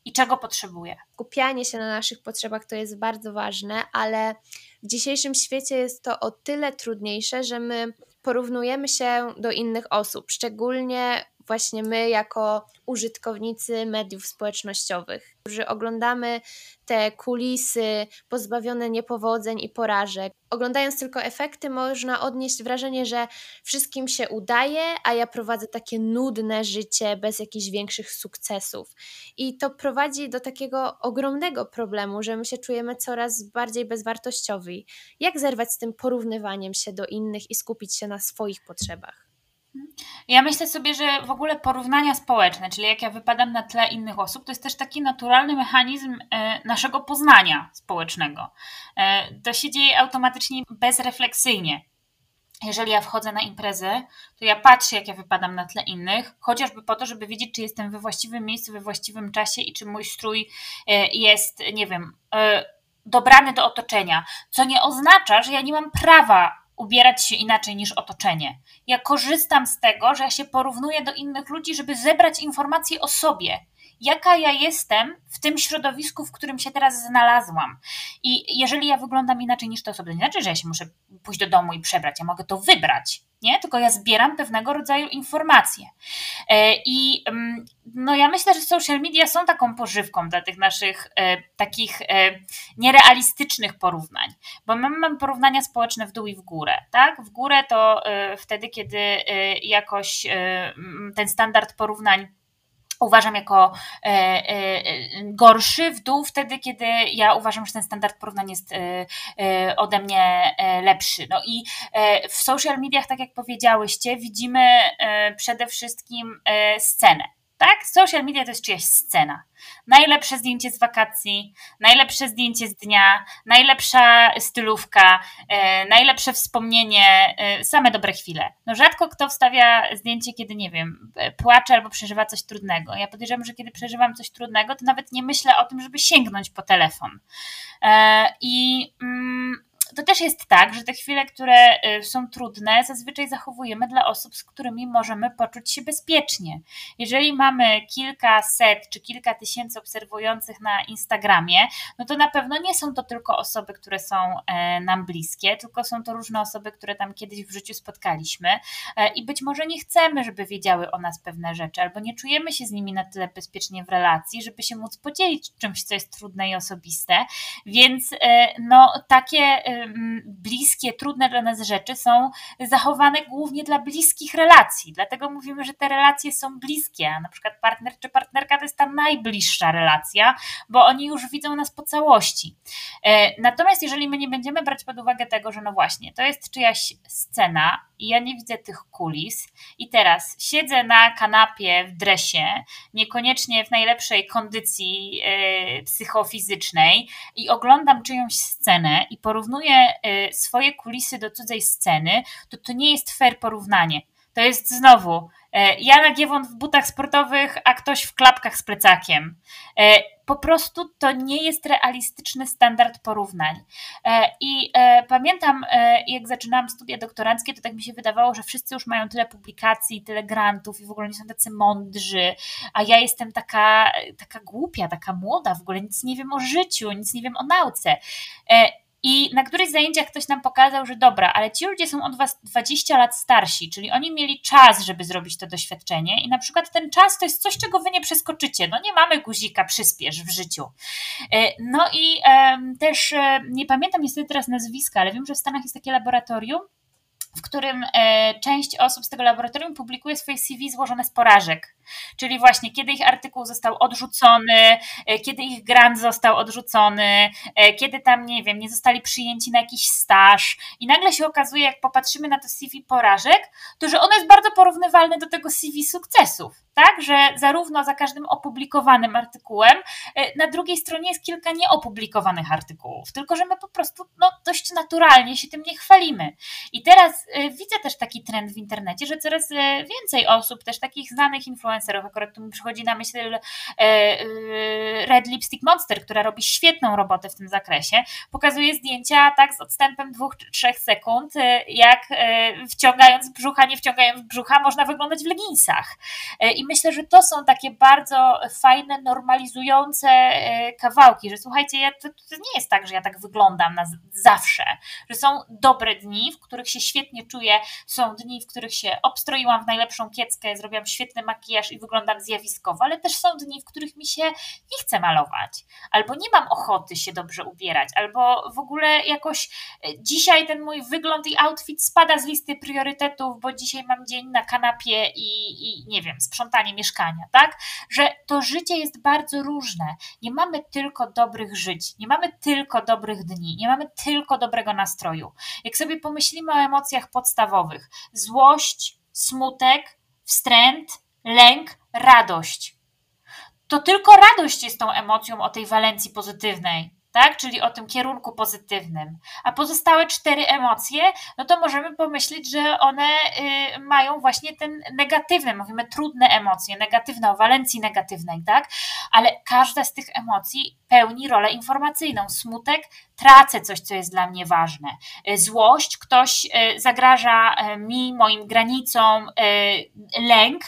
i czego potrzebuję. Skupianie się na naszych potrzebach to jest bardzo ważne, ale w dzisiejszym świecie jest to o tyle trudniejsze, że my porównujemy się do innych osób, szczególnie właśnie my, jako użytkownicy mediów społecznościowych, którzy oglądamy te kulisy pozbawione niepowodzeń i porażek. Oglądając tylko efekty, można odnieść wrażenie, że wszystkim się udaje, a ja prowadzę takie nudne życie bez jakichś większych sukcesów. I to prowadzi do takiego ogromnego problemu, że my się czujemy coraz bardziej bezwartościowi. Jak zerwać z tym porównywaniem się do innych i skupić się na swoich potrzebach? Ja myślę sobie, że w ogóle porównania społeczne, czyli jak ja wypadam na tle innych osób, to jest też taki naturalny mechanizm e, naszego poznania społecznego. E, to się dzieje automatycznie, bezrefleksyjnie. Jeżeli ja wchodzę na imprezę, to ja patrzę, jak ja wypadam na tle innych, chociażby po to, żeby wiedzieć, czy jestem we właściwym miejscu, we właściwym czasie i czy mój strój e, jest, nie wiem, dobrany do otoczenia. Co nie oznacza, że ja nie mam prawa ubierać się inaczej niż otoczenie. Ja korzystam z tego, że ja się porównuję do innych ludzi, żeby zebrać informacje o sobie, jaka ja jestem w tym środowisku, w którym się teraz znalazłam. I jeżeli ja wyglądam inaczej niż te osoby, to nie znaczy, że ja się muszę pójść do domu i przebrać, ja mogę to wybrać nie? Tylko ja zbieram pewnego rodzaju informacje. E, I mm, no ja myślę, że social media są taką pożywką dla tych naszych e, takich e, nierealistycznych porównań, bo my mamy porównania społeczne w dół i w górę, tak? W górę to wtedy, kiedy jakoś ten standard porównań uważam jako e, e, gorszy w dół wtedy, kiedy ja uważam, że ten standard porównań jest e, ode mnie lepszy. No i w social mediach, tak jak powiedziałyście, widzimy przede wszystkim scenę. Tak? Social media to jest czyjaś scena. Najlepsze zdjęcie z wakacji, najlepsze zdjęcie z dnia, najlepsza stylówka, e, najlepsze wspomnienie, e, same dobre chwile. No rzadko kto wstawia zdjęcie, kiedy nie wiem, e, płacze albo przeżywa coś trudnego. Ja podejrzewam, że kiedy przeżywam coś trudnego, to nawet nie myślę o tym, żeby sięgnąć po telefon. E, I mm, to też jest tak, że te chwile, które y, są trudne, zazwyczaj zachowujemy dla osób, z którymi możemy poczuć się bezpiecznie. Jeżeli mamy kilkaset czy kilka tysięcy obserwujących na Instagramie, no to na pewno nie są to tylko osoby, które są e, nam bliskie, tylko są to różne osoby, które tam kiedyś w życiu spotkaliśmy e, i być może nie chcemy, żeby wiedziały o nas pewne rzeczy, albo nie czujemy się z nimi na tyle bezpiecznie w relacji, żeby się móc podzielić czymś, co jest trudne i osobiste. Więc e, no takie bliskie, trudne dla nas rzeczy są zachowane głównie dla bliskich relacji. Dlatego mówimy, że te relacje są bliskie, na przykład partner czy partnerka to jest ta najbliższa relacja, bo oni już widzą nas po całości. E, natomiast jeżeli my nie będziemy brać pod uwagę tego, że no właśnie, to jest czyjaś scena i ja nie widzę tych kulis i teraz siedzę na kanapie w dresie, niekoniecznie w najlepszej kondycji yy, psychofizycznej i oglądam czyjąś scenę i porównuję Y, swoje kulisy do cudzej sceny, to to nie jest fair porównanie. To jest znowu E, Jana Giewon w butach sportowych, a ktoś w klapkach z plecakiem. E, po prostu to nie jest realistyczny standard porównań. I pamiętam, jak zaczynałam studia doktoranckie, to tak mi się wydawało, że wszyscy już mają tyle publikacji, tyle grantów i w ogóle nie są tacy mądrzy, a ja jestem taka, taka głupia, taka młoda, w ogóle nic nie wiem o życiu, nic nie wiem o nauce. I na którychś zajęciach ktoś nam pokazał, że dobra, ale ci ludzie są od was 20 lat starsi, czyli oni mieli czas, żeby zrobić to doświadczenie, i na przykład ten czas to jest coś, czego wy nie przeskoczycie. No nie mamy guzika, przyspiesz w życiu. E, no i też e, nie pamiętam niestety teraz nazwiska, ale wiem, że w Stanach jest takie laboratorium, w którym e, część osób z tego laboratorium publikuje swoje CV złożone z porażek. Czyli właśnie kiedy ich artykuł został odrzucony, e, kiedy ich grant został odrzucony, e, kiedy tam, nie wiem, nie zostali przyjęci na jakiś staż. I nagle się okazuje, jak popatrzymy na to CV porażek, to że ono jest bardzo porównywalne do tego CV sukcesów. Tak, że zarówno za każdym opublikowanym artykułem, na drugiej stronie jest kilka nieopublikowanych artykułów, tylko że my po prostu no, dość naturalnie się tym nie chwalimy. I teraz widzę też taki trend w internecie, że coraz więcej osób, też takich znanych influencerów, akurat tu mi przychodzi na myśl y, Red Lipstick Monster, która robi świetną robotę w tym zakresie, pokazuje zdjęcia tak z odstępem dwóch czy trzech sekund, jak wciągając brzucha, nie wciągając brzucha, można wyglądać w leginsach. I myślę, że to są takie bardzo fajne, normalizujące kawałki, że słuchajcie, ja, to, to nie jest tak, że ja tak wyglądam na zawsze, że są dobre dni, w których się świetnie czuję. Są dni, w których się obstroiłam w najlepszą kieckę, zrobiłam świetny makijaż i wyglądam zjawiskowo, ale też są dni, w których mi się nie chce malować, albo nie mam ochoty się dobrze ubierać, albo w ogóle jakoś e, dzisiaj ten mój wygląd i outfit spada z listy priorytetów, bo dzisiaj mam dzień na kanapie i, i nie wiem, sprzątanie mieszkania, tak? Że to życie jest bardzo różne. Nie mamy tylko dobrych żyć, nie mamy tylko dobrych dni, nie mamy tylko dobrego nastroju. Jak sobie pomyślimy o emocjach podstawowych: złość, smutek, wstręt, lęk, radość. To tylko radość jest tą emocją o tej walencji pozytywnej tak? Czyli o tym kierunku pozytywnym. A pozostałe cztery emocje, no to możemy pomyśleć, że one y, mają właśnie ten negatywny, mówimy trudne emocje, negatywne, o walencji negatywnej, tak? Ale każda z tych emocji pełni rolę informacyjną. Smutek, tracę coś, co jest dla mnie ważne. Y, złość, ktoś y, zagraża mi, moim granicom, lęk,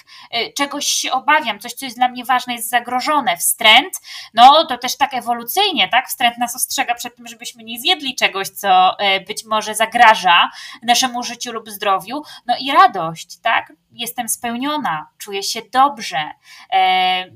czegoś się obawiam, coś, co jest dla mnie ważne, jest zagrożone. Wstręt, no to też tak ewolucyjnie, tak? Wstręt nas ostrzega przed tym, żebyśmy nie zjedli czegoś, co być może zagraża naszemu życiu lub zdrowiu. No i radość, tak? jestem spełniona, czuję się dobrze, e,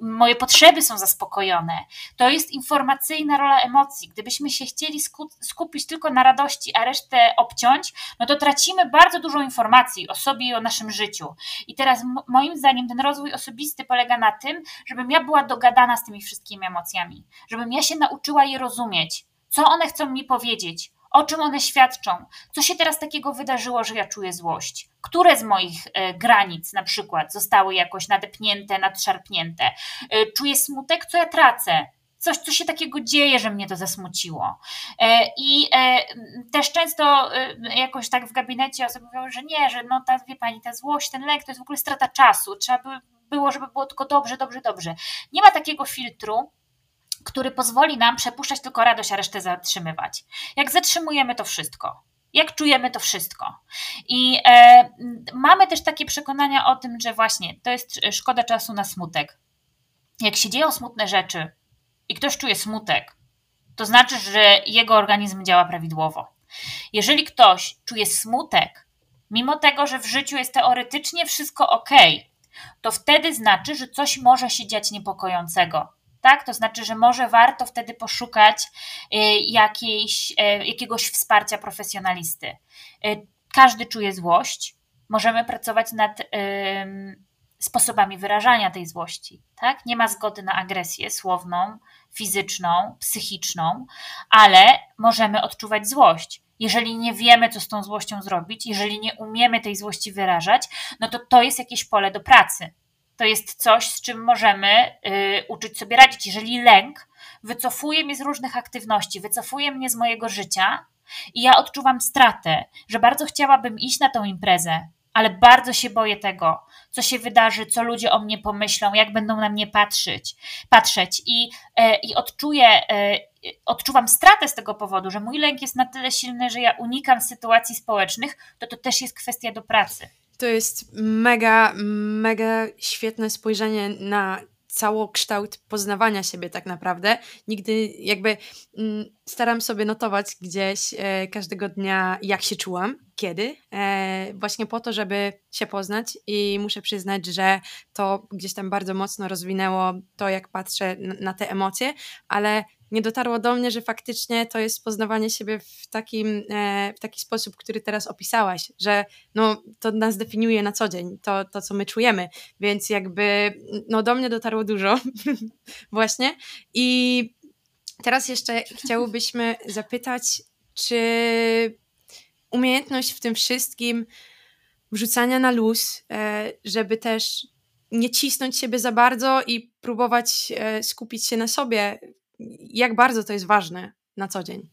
moje potrzeby są zaspokojone. To jest informacyjna rola emocji. Gdybyśmy się chcieli skupić tylko na radości, a resztę obciąć, no to tracimy bardzo dużo informacji o sobie i o naszym życiu. I teraz moim zdaniem ten rozwój osobisty polega na tym, żebym ja była dogadana z tymi wszystkimi emocjami, żebym ja się nauczyła je rozumieć, co one chcą mi powiedzieć, o czym one świadczą? Co się teraz takiego wydarzyło, że ja czuję złość? Które z moich e, granic na przykład zostały jakoś nadepnięte, nadszarpnięte? E, czuję smutek, co ja tracę? Coś, co się takiego dzieje, że mnie to zasmuciło. E, I też często jakoś tak w gabinecie osoby mówią, że nie, że no ta, wie pani, ta złość, ten lęk to jest w ogóle strata czasu. Trzeba by było, żeby było tylko dobrze, dobrze, dobrze. Nie ma takiego filtru, który pozwoli nam przepuszczać tylko radość, a resztę zatrzymywać. Jak zatrzymujemy to wszystko, jak czujemy to wszystko. I e, mamy też takie przekonania o tym, że właśnie to jest szkoda czasu na smutek. Jak się dzieją smutne rzeczy i ktoś czuje smutek, to znaczy, że jego organizm działa prawidłowo. Jeżeli ktoś czuje smutek, mimo tego, że w życiu jest teoretycznie wszystko ok, to wtedy znaczy, że coś może się dziać niepokojącego tak? To znaczy, że może warto wtedy poszukać y, jakiejś, y, jakiegoś wsparcia profesjonalisty. Y, każdy czuje złość. Możemy pracować nad sposobami wyrażania tej złości. Tak? Nie ma zgody na agresję słowną, fizyczną, psychiczną, ale możemy odczuwać złość. Jeżeli nie wiemy, co z tą złością zrobić, jeżeli nie umiemy tej złości wyrażać, no to to jest jakieś pole do pracy to jest coś, z czym możemy y, uczyć sobie radzić. Jeżeli lęk wycofuje mnie z różnych aktywności, wycofuje mnie z mojego życia i ja odczuwam stratę, że bardzo chciałabym iść na tą imprezę, ale bardzo się boję tego, co się wydarzy, co ludzie o mnie pomyślą, jak będą na mnie patrzeć, patrzeć i, e, i odczuję, e, odczuwam stratę z tego powodu, że mój lęk jest na tyle silny, że ja unikam sytuacji społecznych, to to też jest kwestia do pracy. To jest mega, mega świetne spojrzenie na całokształt poznawania siebie tak naprawdę. Nigdy jakby mm, staram sobie notować gdzieś e, każdego dnia, jak się czułam, kiedy, e, właśnie po to, żeby się poznać i muszę przyznać, że to gdzieś tam bardzo mocno rozwinęło to, jak patrzę na, na te emocje, ale nie dotarło do mnie, że faktycznie to jest poznawanie siebie w, takim, e, w taki sposób, który teraz opisałaś, że no, to nas definiuje na co dzień, to, to co my czujemy, więc jakby no, do mnie dotarło dużo właśnie. I teraz jeszcze chciałybyśmy zapytać, czy umiejętność w tym wszystkim wrzucania na luz, e, żeby też nie cisnąć siebie za bardzo i próbować e, skupić się na sobie jak bardzo to jest ważne na co dzień?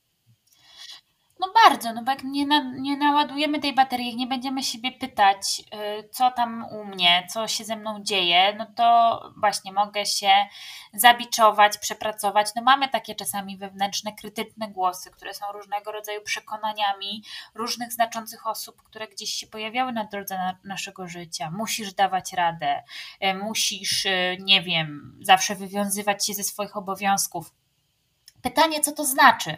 No bardzo, no bo jak nie, na, nie naładujemy tej baterii, jak nie będziemy siebie pytać, yy, co tam u mnie, co się ze mną dzieje, no to właśnie mogę się zabiczować, przepracować. No mamy takie czasami wewnętrzne, krytyczne głosy, które są różnego rodzaju przekonaniami różnych znaczących osób, które gdzieś się pojawiały na drodze na, naszego życia. Musisz dawać radę, yy, musisz, yy, nie wiem, zawsze wywiązywać się ze swoich obowiązków. Pytanie, co to znaczy?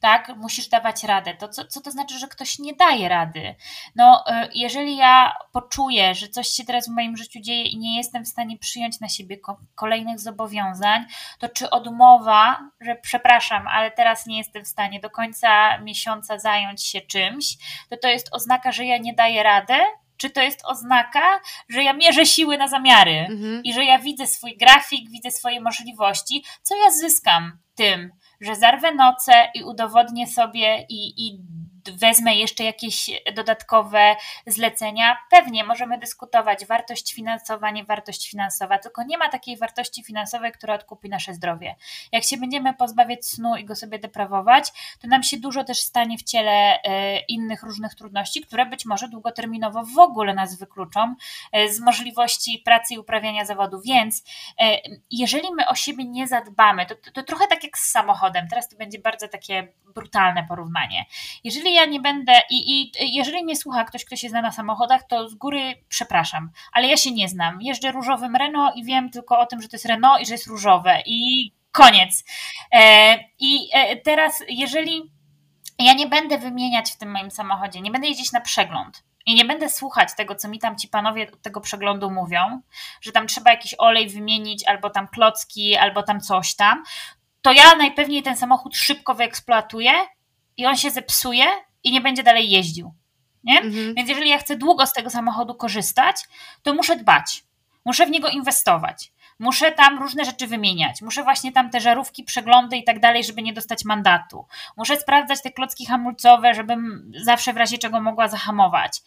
Tak, musisz dawać radę. To co, co to znaczy, że ktoś nie daje rady? No, y, jeżeli ja poczuję, że coś się teraz w moim życiu dzieje i nie jestem w stanie przyjąć na siebie kolejnych zobowiązań, to czy odmowa, że przepraszam, ale teraz nie jestem w stanie do końca miesiąca zająć się czymś, to to jest oznaka, że ja nie daję rady, czy to jest oznaka, że ja mierzę siły na zamiary mhm. i że ja widzę swój grafik, widzę swoje możliwości, co ja zyskam tym, że zarwę noce i udowodnię sobie i, i wezmę jeszcze jakieś dodatkowe zlecenia, pewnie możemy dyskutować wartość finansowa, nie wartość finansowa, tylko nie ma takiej wartości finansowej, która odkupi nasze zdrowie. Jak się będziemy pozbawiać snu i go sobie deprawować, to nam się dużo też stanie w ciele e, innych różnych trudności, które być może długoterminowo w ogóle nas wykluczą e, z możliwości pracy i uprawiania zawodu. Więc e, jeżeli my o siebie nie zadbamy, to, to, to trochę tak jak z samochodem, teraz to będzie bardzo takie brutalne porównanie. Jeżeli ja nie będę, i, i jeżeli mnie słucha ktoś, kto się zna na samochodach, to z góry przepraszam, ale ja się nie znam. Jeżdżę różowym Renault i wiem tylko o tym, że to jest Renault i że jest różowe i koniec. E, I e, teraz, jeżeli ja nie będę wymieniać w tym moim samochodzie, nie będę jeździć na przegląd, i nie będę słuchać tego, co mi tam ci panowie od tego przeglądu mówią, że tam trzeba jakiś olej wymienić, albo tam klocki, albo tam coś tam, to ja najpewniej ten samochód szybko wyeksploatuję i on się zepsuje i nie będzie dalej jeździł. Nie? Mhm. Więc jeżeli ja chcę długo z tego samochodu korzystać, to muszę dbać, muszę w niego inwestować. Muszę tam różne rzeczy wymieniać. Muszę właśnie tam te żarówki, przeglądy i tak dalej, żeby nie dostać mandatu. Muszę sprawdzać te klocki hamulcowe, żebym zawsze w razie czego mogła zahamować.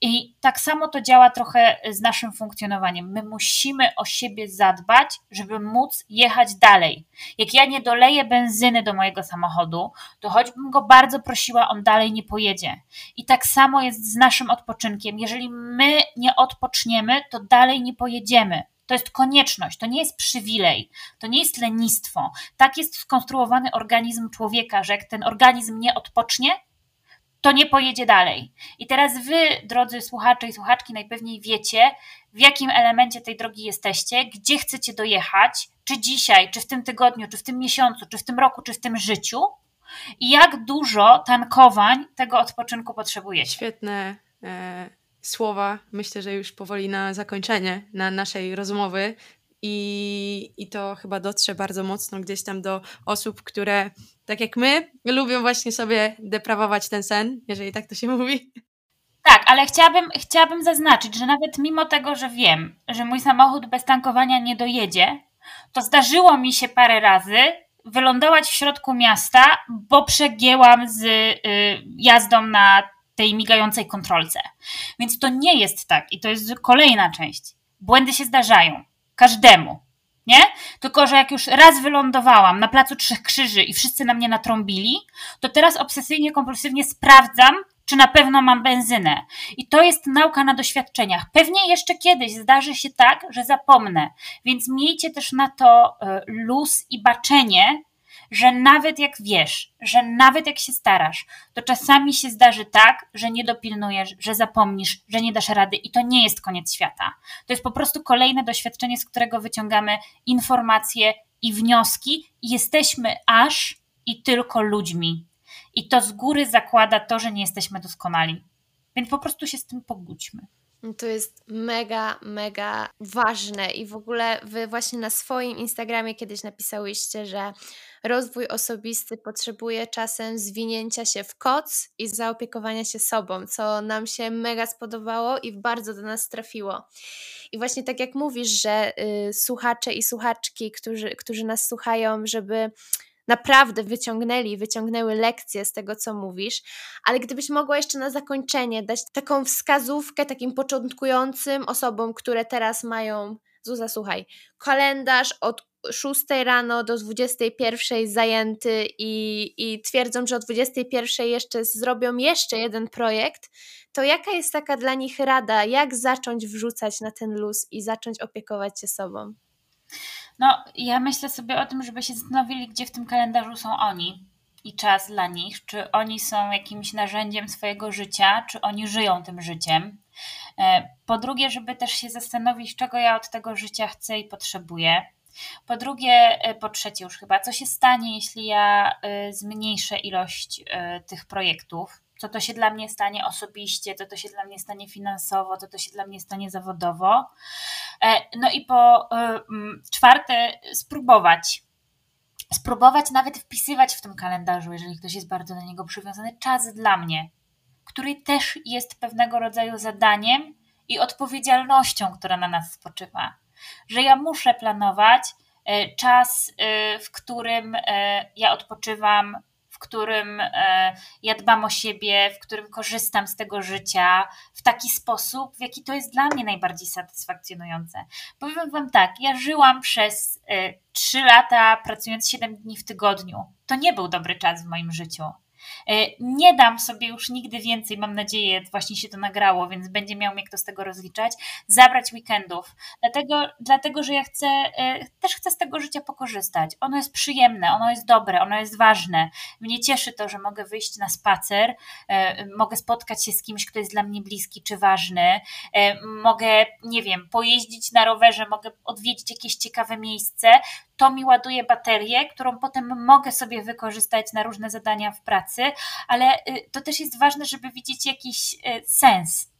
I tak samo to działa trochę z naszym funkcjonowaniem. My musimy o siebie zadbać, żeby móc jechać dalej. Jak ja nie doleję benzyny do mojego samochodu, to choćbym go bardzo prosiła, on dalej nie pojedzie. I tak samo jest z naszym odpoczynkiem. Jeżeli my nie odpoczniemy, to dalej nie pojedziemy. To jest konieczność, to nie jest przywilej, to nie jest lenistwo. Tak jest skonstruowany organizm człowieka, że jak ten organizm nie odpocznie, to nie pojedzie dalej. I teraz wy, drodzy słuchacze i słuchaczki, najpewniej wiecie, w jakim elemencie tej drogi jesteście, gdzie chcecie dojechać, czy dzisiaj, czy w tym tygodniu, czy w tym miesiącu, czy w tym roku, czy w tym życiu i jak dużo tankowań tego odpoczynku potrzebujecie. Świetne e, słowa. Myślę, że już powoli na zakończenie na naszej rozmowy. I, I to chyba dotrze bardzo mocno gdzieś tam do osób, które tak jak my, lubią właśnie sobie deprawować ten sen, jeżeli tak to się mówi. Tak, ale chciałabym, chciałabym zaznaczyć, że nawet mimo tego, że wiem, że mój samochód bez tankowania nie dojedzie, to zdarzyło mi się parę razy wylądować w środku miasta, bo przegięłam z y, jazdą na tej migającej kontrolce. Więc to nie jest tak i to jest kolejna część. Błędy się zdarzają każdemu nie? Tylko, że jak już raz wylądowałam na placu Trzech Krzyży i wszyscy na mnie natrąbili, to teraz obsesyjnie, kompulsywnie sprawdzam, czy na pewno mam benzynę. I to jest nauka na doświadczeniach. Pewnie jeszcze kiedyś zdarzy się tak, że zapomnę, więc miejcie też na to e, luz i baczenie, że nawet jak wiesz, że nawet jak się starasz, to czasami się zdarzy tak, że nie dopilnujesz, że zapomnisz, że nie dasz rady i to nie jest koniec świata. To jest po prostu kolejne doświadczenie, z którego wyciągamy informacje i wnioski jesteśmy aż i tylko ludźmi. I to z góry zakłada to, że nie jesteśmy doskonali. Więc po prostu się z tym pogódźmy. To jest mega, mega ważne i w ogóle wy właśnie na swoim Instagramie kiedyś napisałyście, że rozwój osobisty potrzebuje czasem zwinięcia się w koc i zaopiekowania się sobą, co nam się mega spodobało i bardzo do nas trafiło. I właśnie tak jak mówisz, że y, słuchacze i słuchaczki, którzy, którzy nas słuchają, żeby naprawdę wyciągnęli, wyciągnęły lekcje z tego, co mówisz, ale gdybyś mogła jeszcze na zakończenie dać taką wskazówkę takim początkującym osobom, które teraz mają, Zuza, słuchaj, kalendarz od 6 rano do 21 zajęty i, i twierdzą, że o 21 jeszcze zrobią jeszcze jeden projekt, to jaka jest taka dla nich rada, jak zacząć wrzucać na ten luz i zacząć opiekować się sobą? No, ja myślę sobie o tym, żeby się zastanowili, gdzie w tym kalendarzu są oni i czas dla nich. Czy oni są jakimś narzędziem swojego życia, czy oni żyją tym życiem. E, po drugie, żeby też się zastanowić, czego ja od tego życia chcę i potrzebuję. Po drugie, e, po trzecie już chyba, co się stanie, jeśli ja e, zmniejszę ilość tych projektów, co to się dla mnie stanie osobiście, co to się dla mnie stanie finansowo, co to się dla mnie stanie zawodowo. E, no i po e, czwarte, spróbować. Spróbować nawet wpisywać w tym kalendarzu, jeżeli ktoś jest bardzo do niego przywiązany, czas dla mnie, który też jest pewnego rodzaju zadaniem i odpowiedzialnością, która na nas spoczywa. Że ja muszę planować e, czas, w którym ja odpoczywam, w którym e, ja dbam o siebie, w którym korzystam z tego życia w taki sposób, w jaki to jest dla mnie najbardziej satysfakcjonujące. Powiem Wam tak, ja żyłam przez e, trzy lata pracując 7 dni w tygodniu. To nie był dobry czas w moim życiu. E, nie dam sobie już nigdy więcej, mam nadzieję, właśnie się to nagrało, więc będzie miał mnie kto z tego rozliczać, zabrać weekendów. Dlatego, dlatego że ja chcę, e, też chcę z tego życia pokorzystać. Ono jest przyjemne, ono jest dobre, ono jest ważne. Mnie cieszy to, że mogę wyjść na spacer, e, mogę spotkać się z kimś, kto jest dla mnie bliski czy ważny, mogę, nie wiem, pojeździć na rowerze, mogę odwiedzić jakieś ciekawe miejsce. To mi ładuje baterię, którą potem mogę sobie wykorzystać na różne zadania w pracy ale y, to też jest ważne, żeby widzieć jakiś y, sens.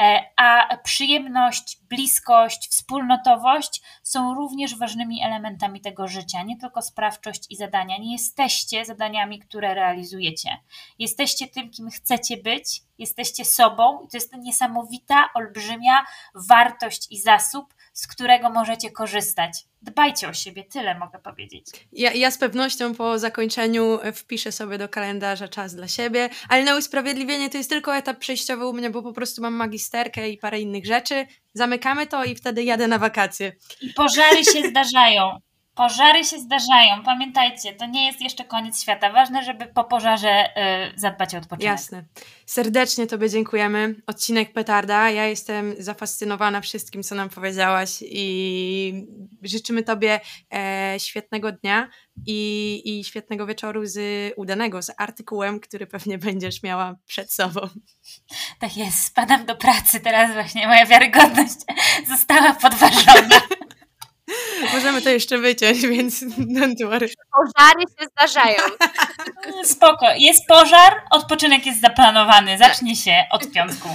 E, a przyjemność, bliskość, wspólnotowość są również ważnymi elementami tego życia, nie tylko sprawczość i zadania. Nie jesteście zadaniami, które realizujecie. Jesteście tym, kim chcecie być, jesteście sobą i to jest niesamowita, olbrzymia wartość i zasób, z którego możecie korzystać. Dbajcie o siebie, tyle mogę powiedzieć. Ja, ja z pewnością po zakończeniu wpiszę sobie do kalendarza czas dla siebie, ale na usprawiedliwienie to jest tylko etap przejściowy u mnie, bo po prostu mam magisterkę i parę innych rzeczy. Zamykamy to i wtedy jadę na wakacje. I pożary się zdarzają. Pożary się zdarzają, pamiętajcie, to nie jest jeszcze koniec świata. Ważne, żeby po pożarze y, zadbać o odpoczynek. Jasne. Serdecznie Tobie dziękujemy. Odcinek Petarda. Ja jestem zafascynowana wszystkim, co nam powiedziałaś i życzymy Tobie e, świetnego dnia i, i świetnego wieczoru z udanego, z artykułem, który pewnie będziesz miała przed sobą. Tak jest, spadam do pracy teraz właśnie, moja wiarygodność została podważona. Możemy to jeszcze wyciąć, więc don't worry. Pożary się zdarzają. Spoko. Jest pożar, odpoczynek jest zaplanowany. Zacznie się od piątku.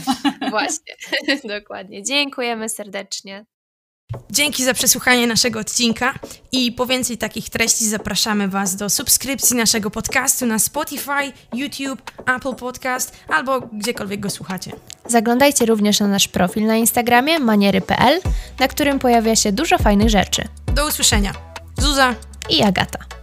Właśnie, dokładnie. Dziękujemy serdecznie. Dzięki za przesłuchanie naszego odcinka i po więcej takich treści zapraszamy Was do subskrypcji naszego podcastu na Spotify, YouTube, Apple Podcast albo gdziekolwiek go słuchacie. Zaglądajcie również na nasz profil na Instagramie maniery.pl, na którym pojawia się dużo fajnych rzeczy. Do usłyszenia. Zuza i Agata.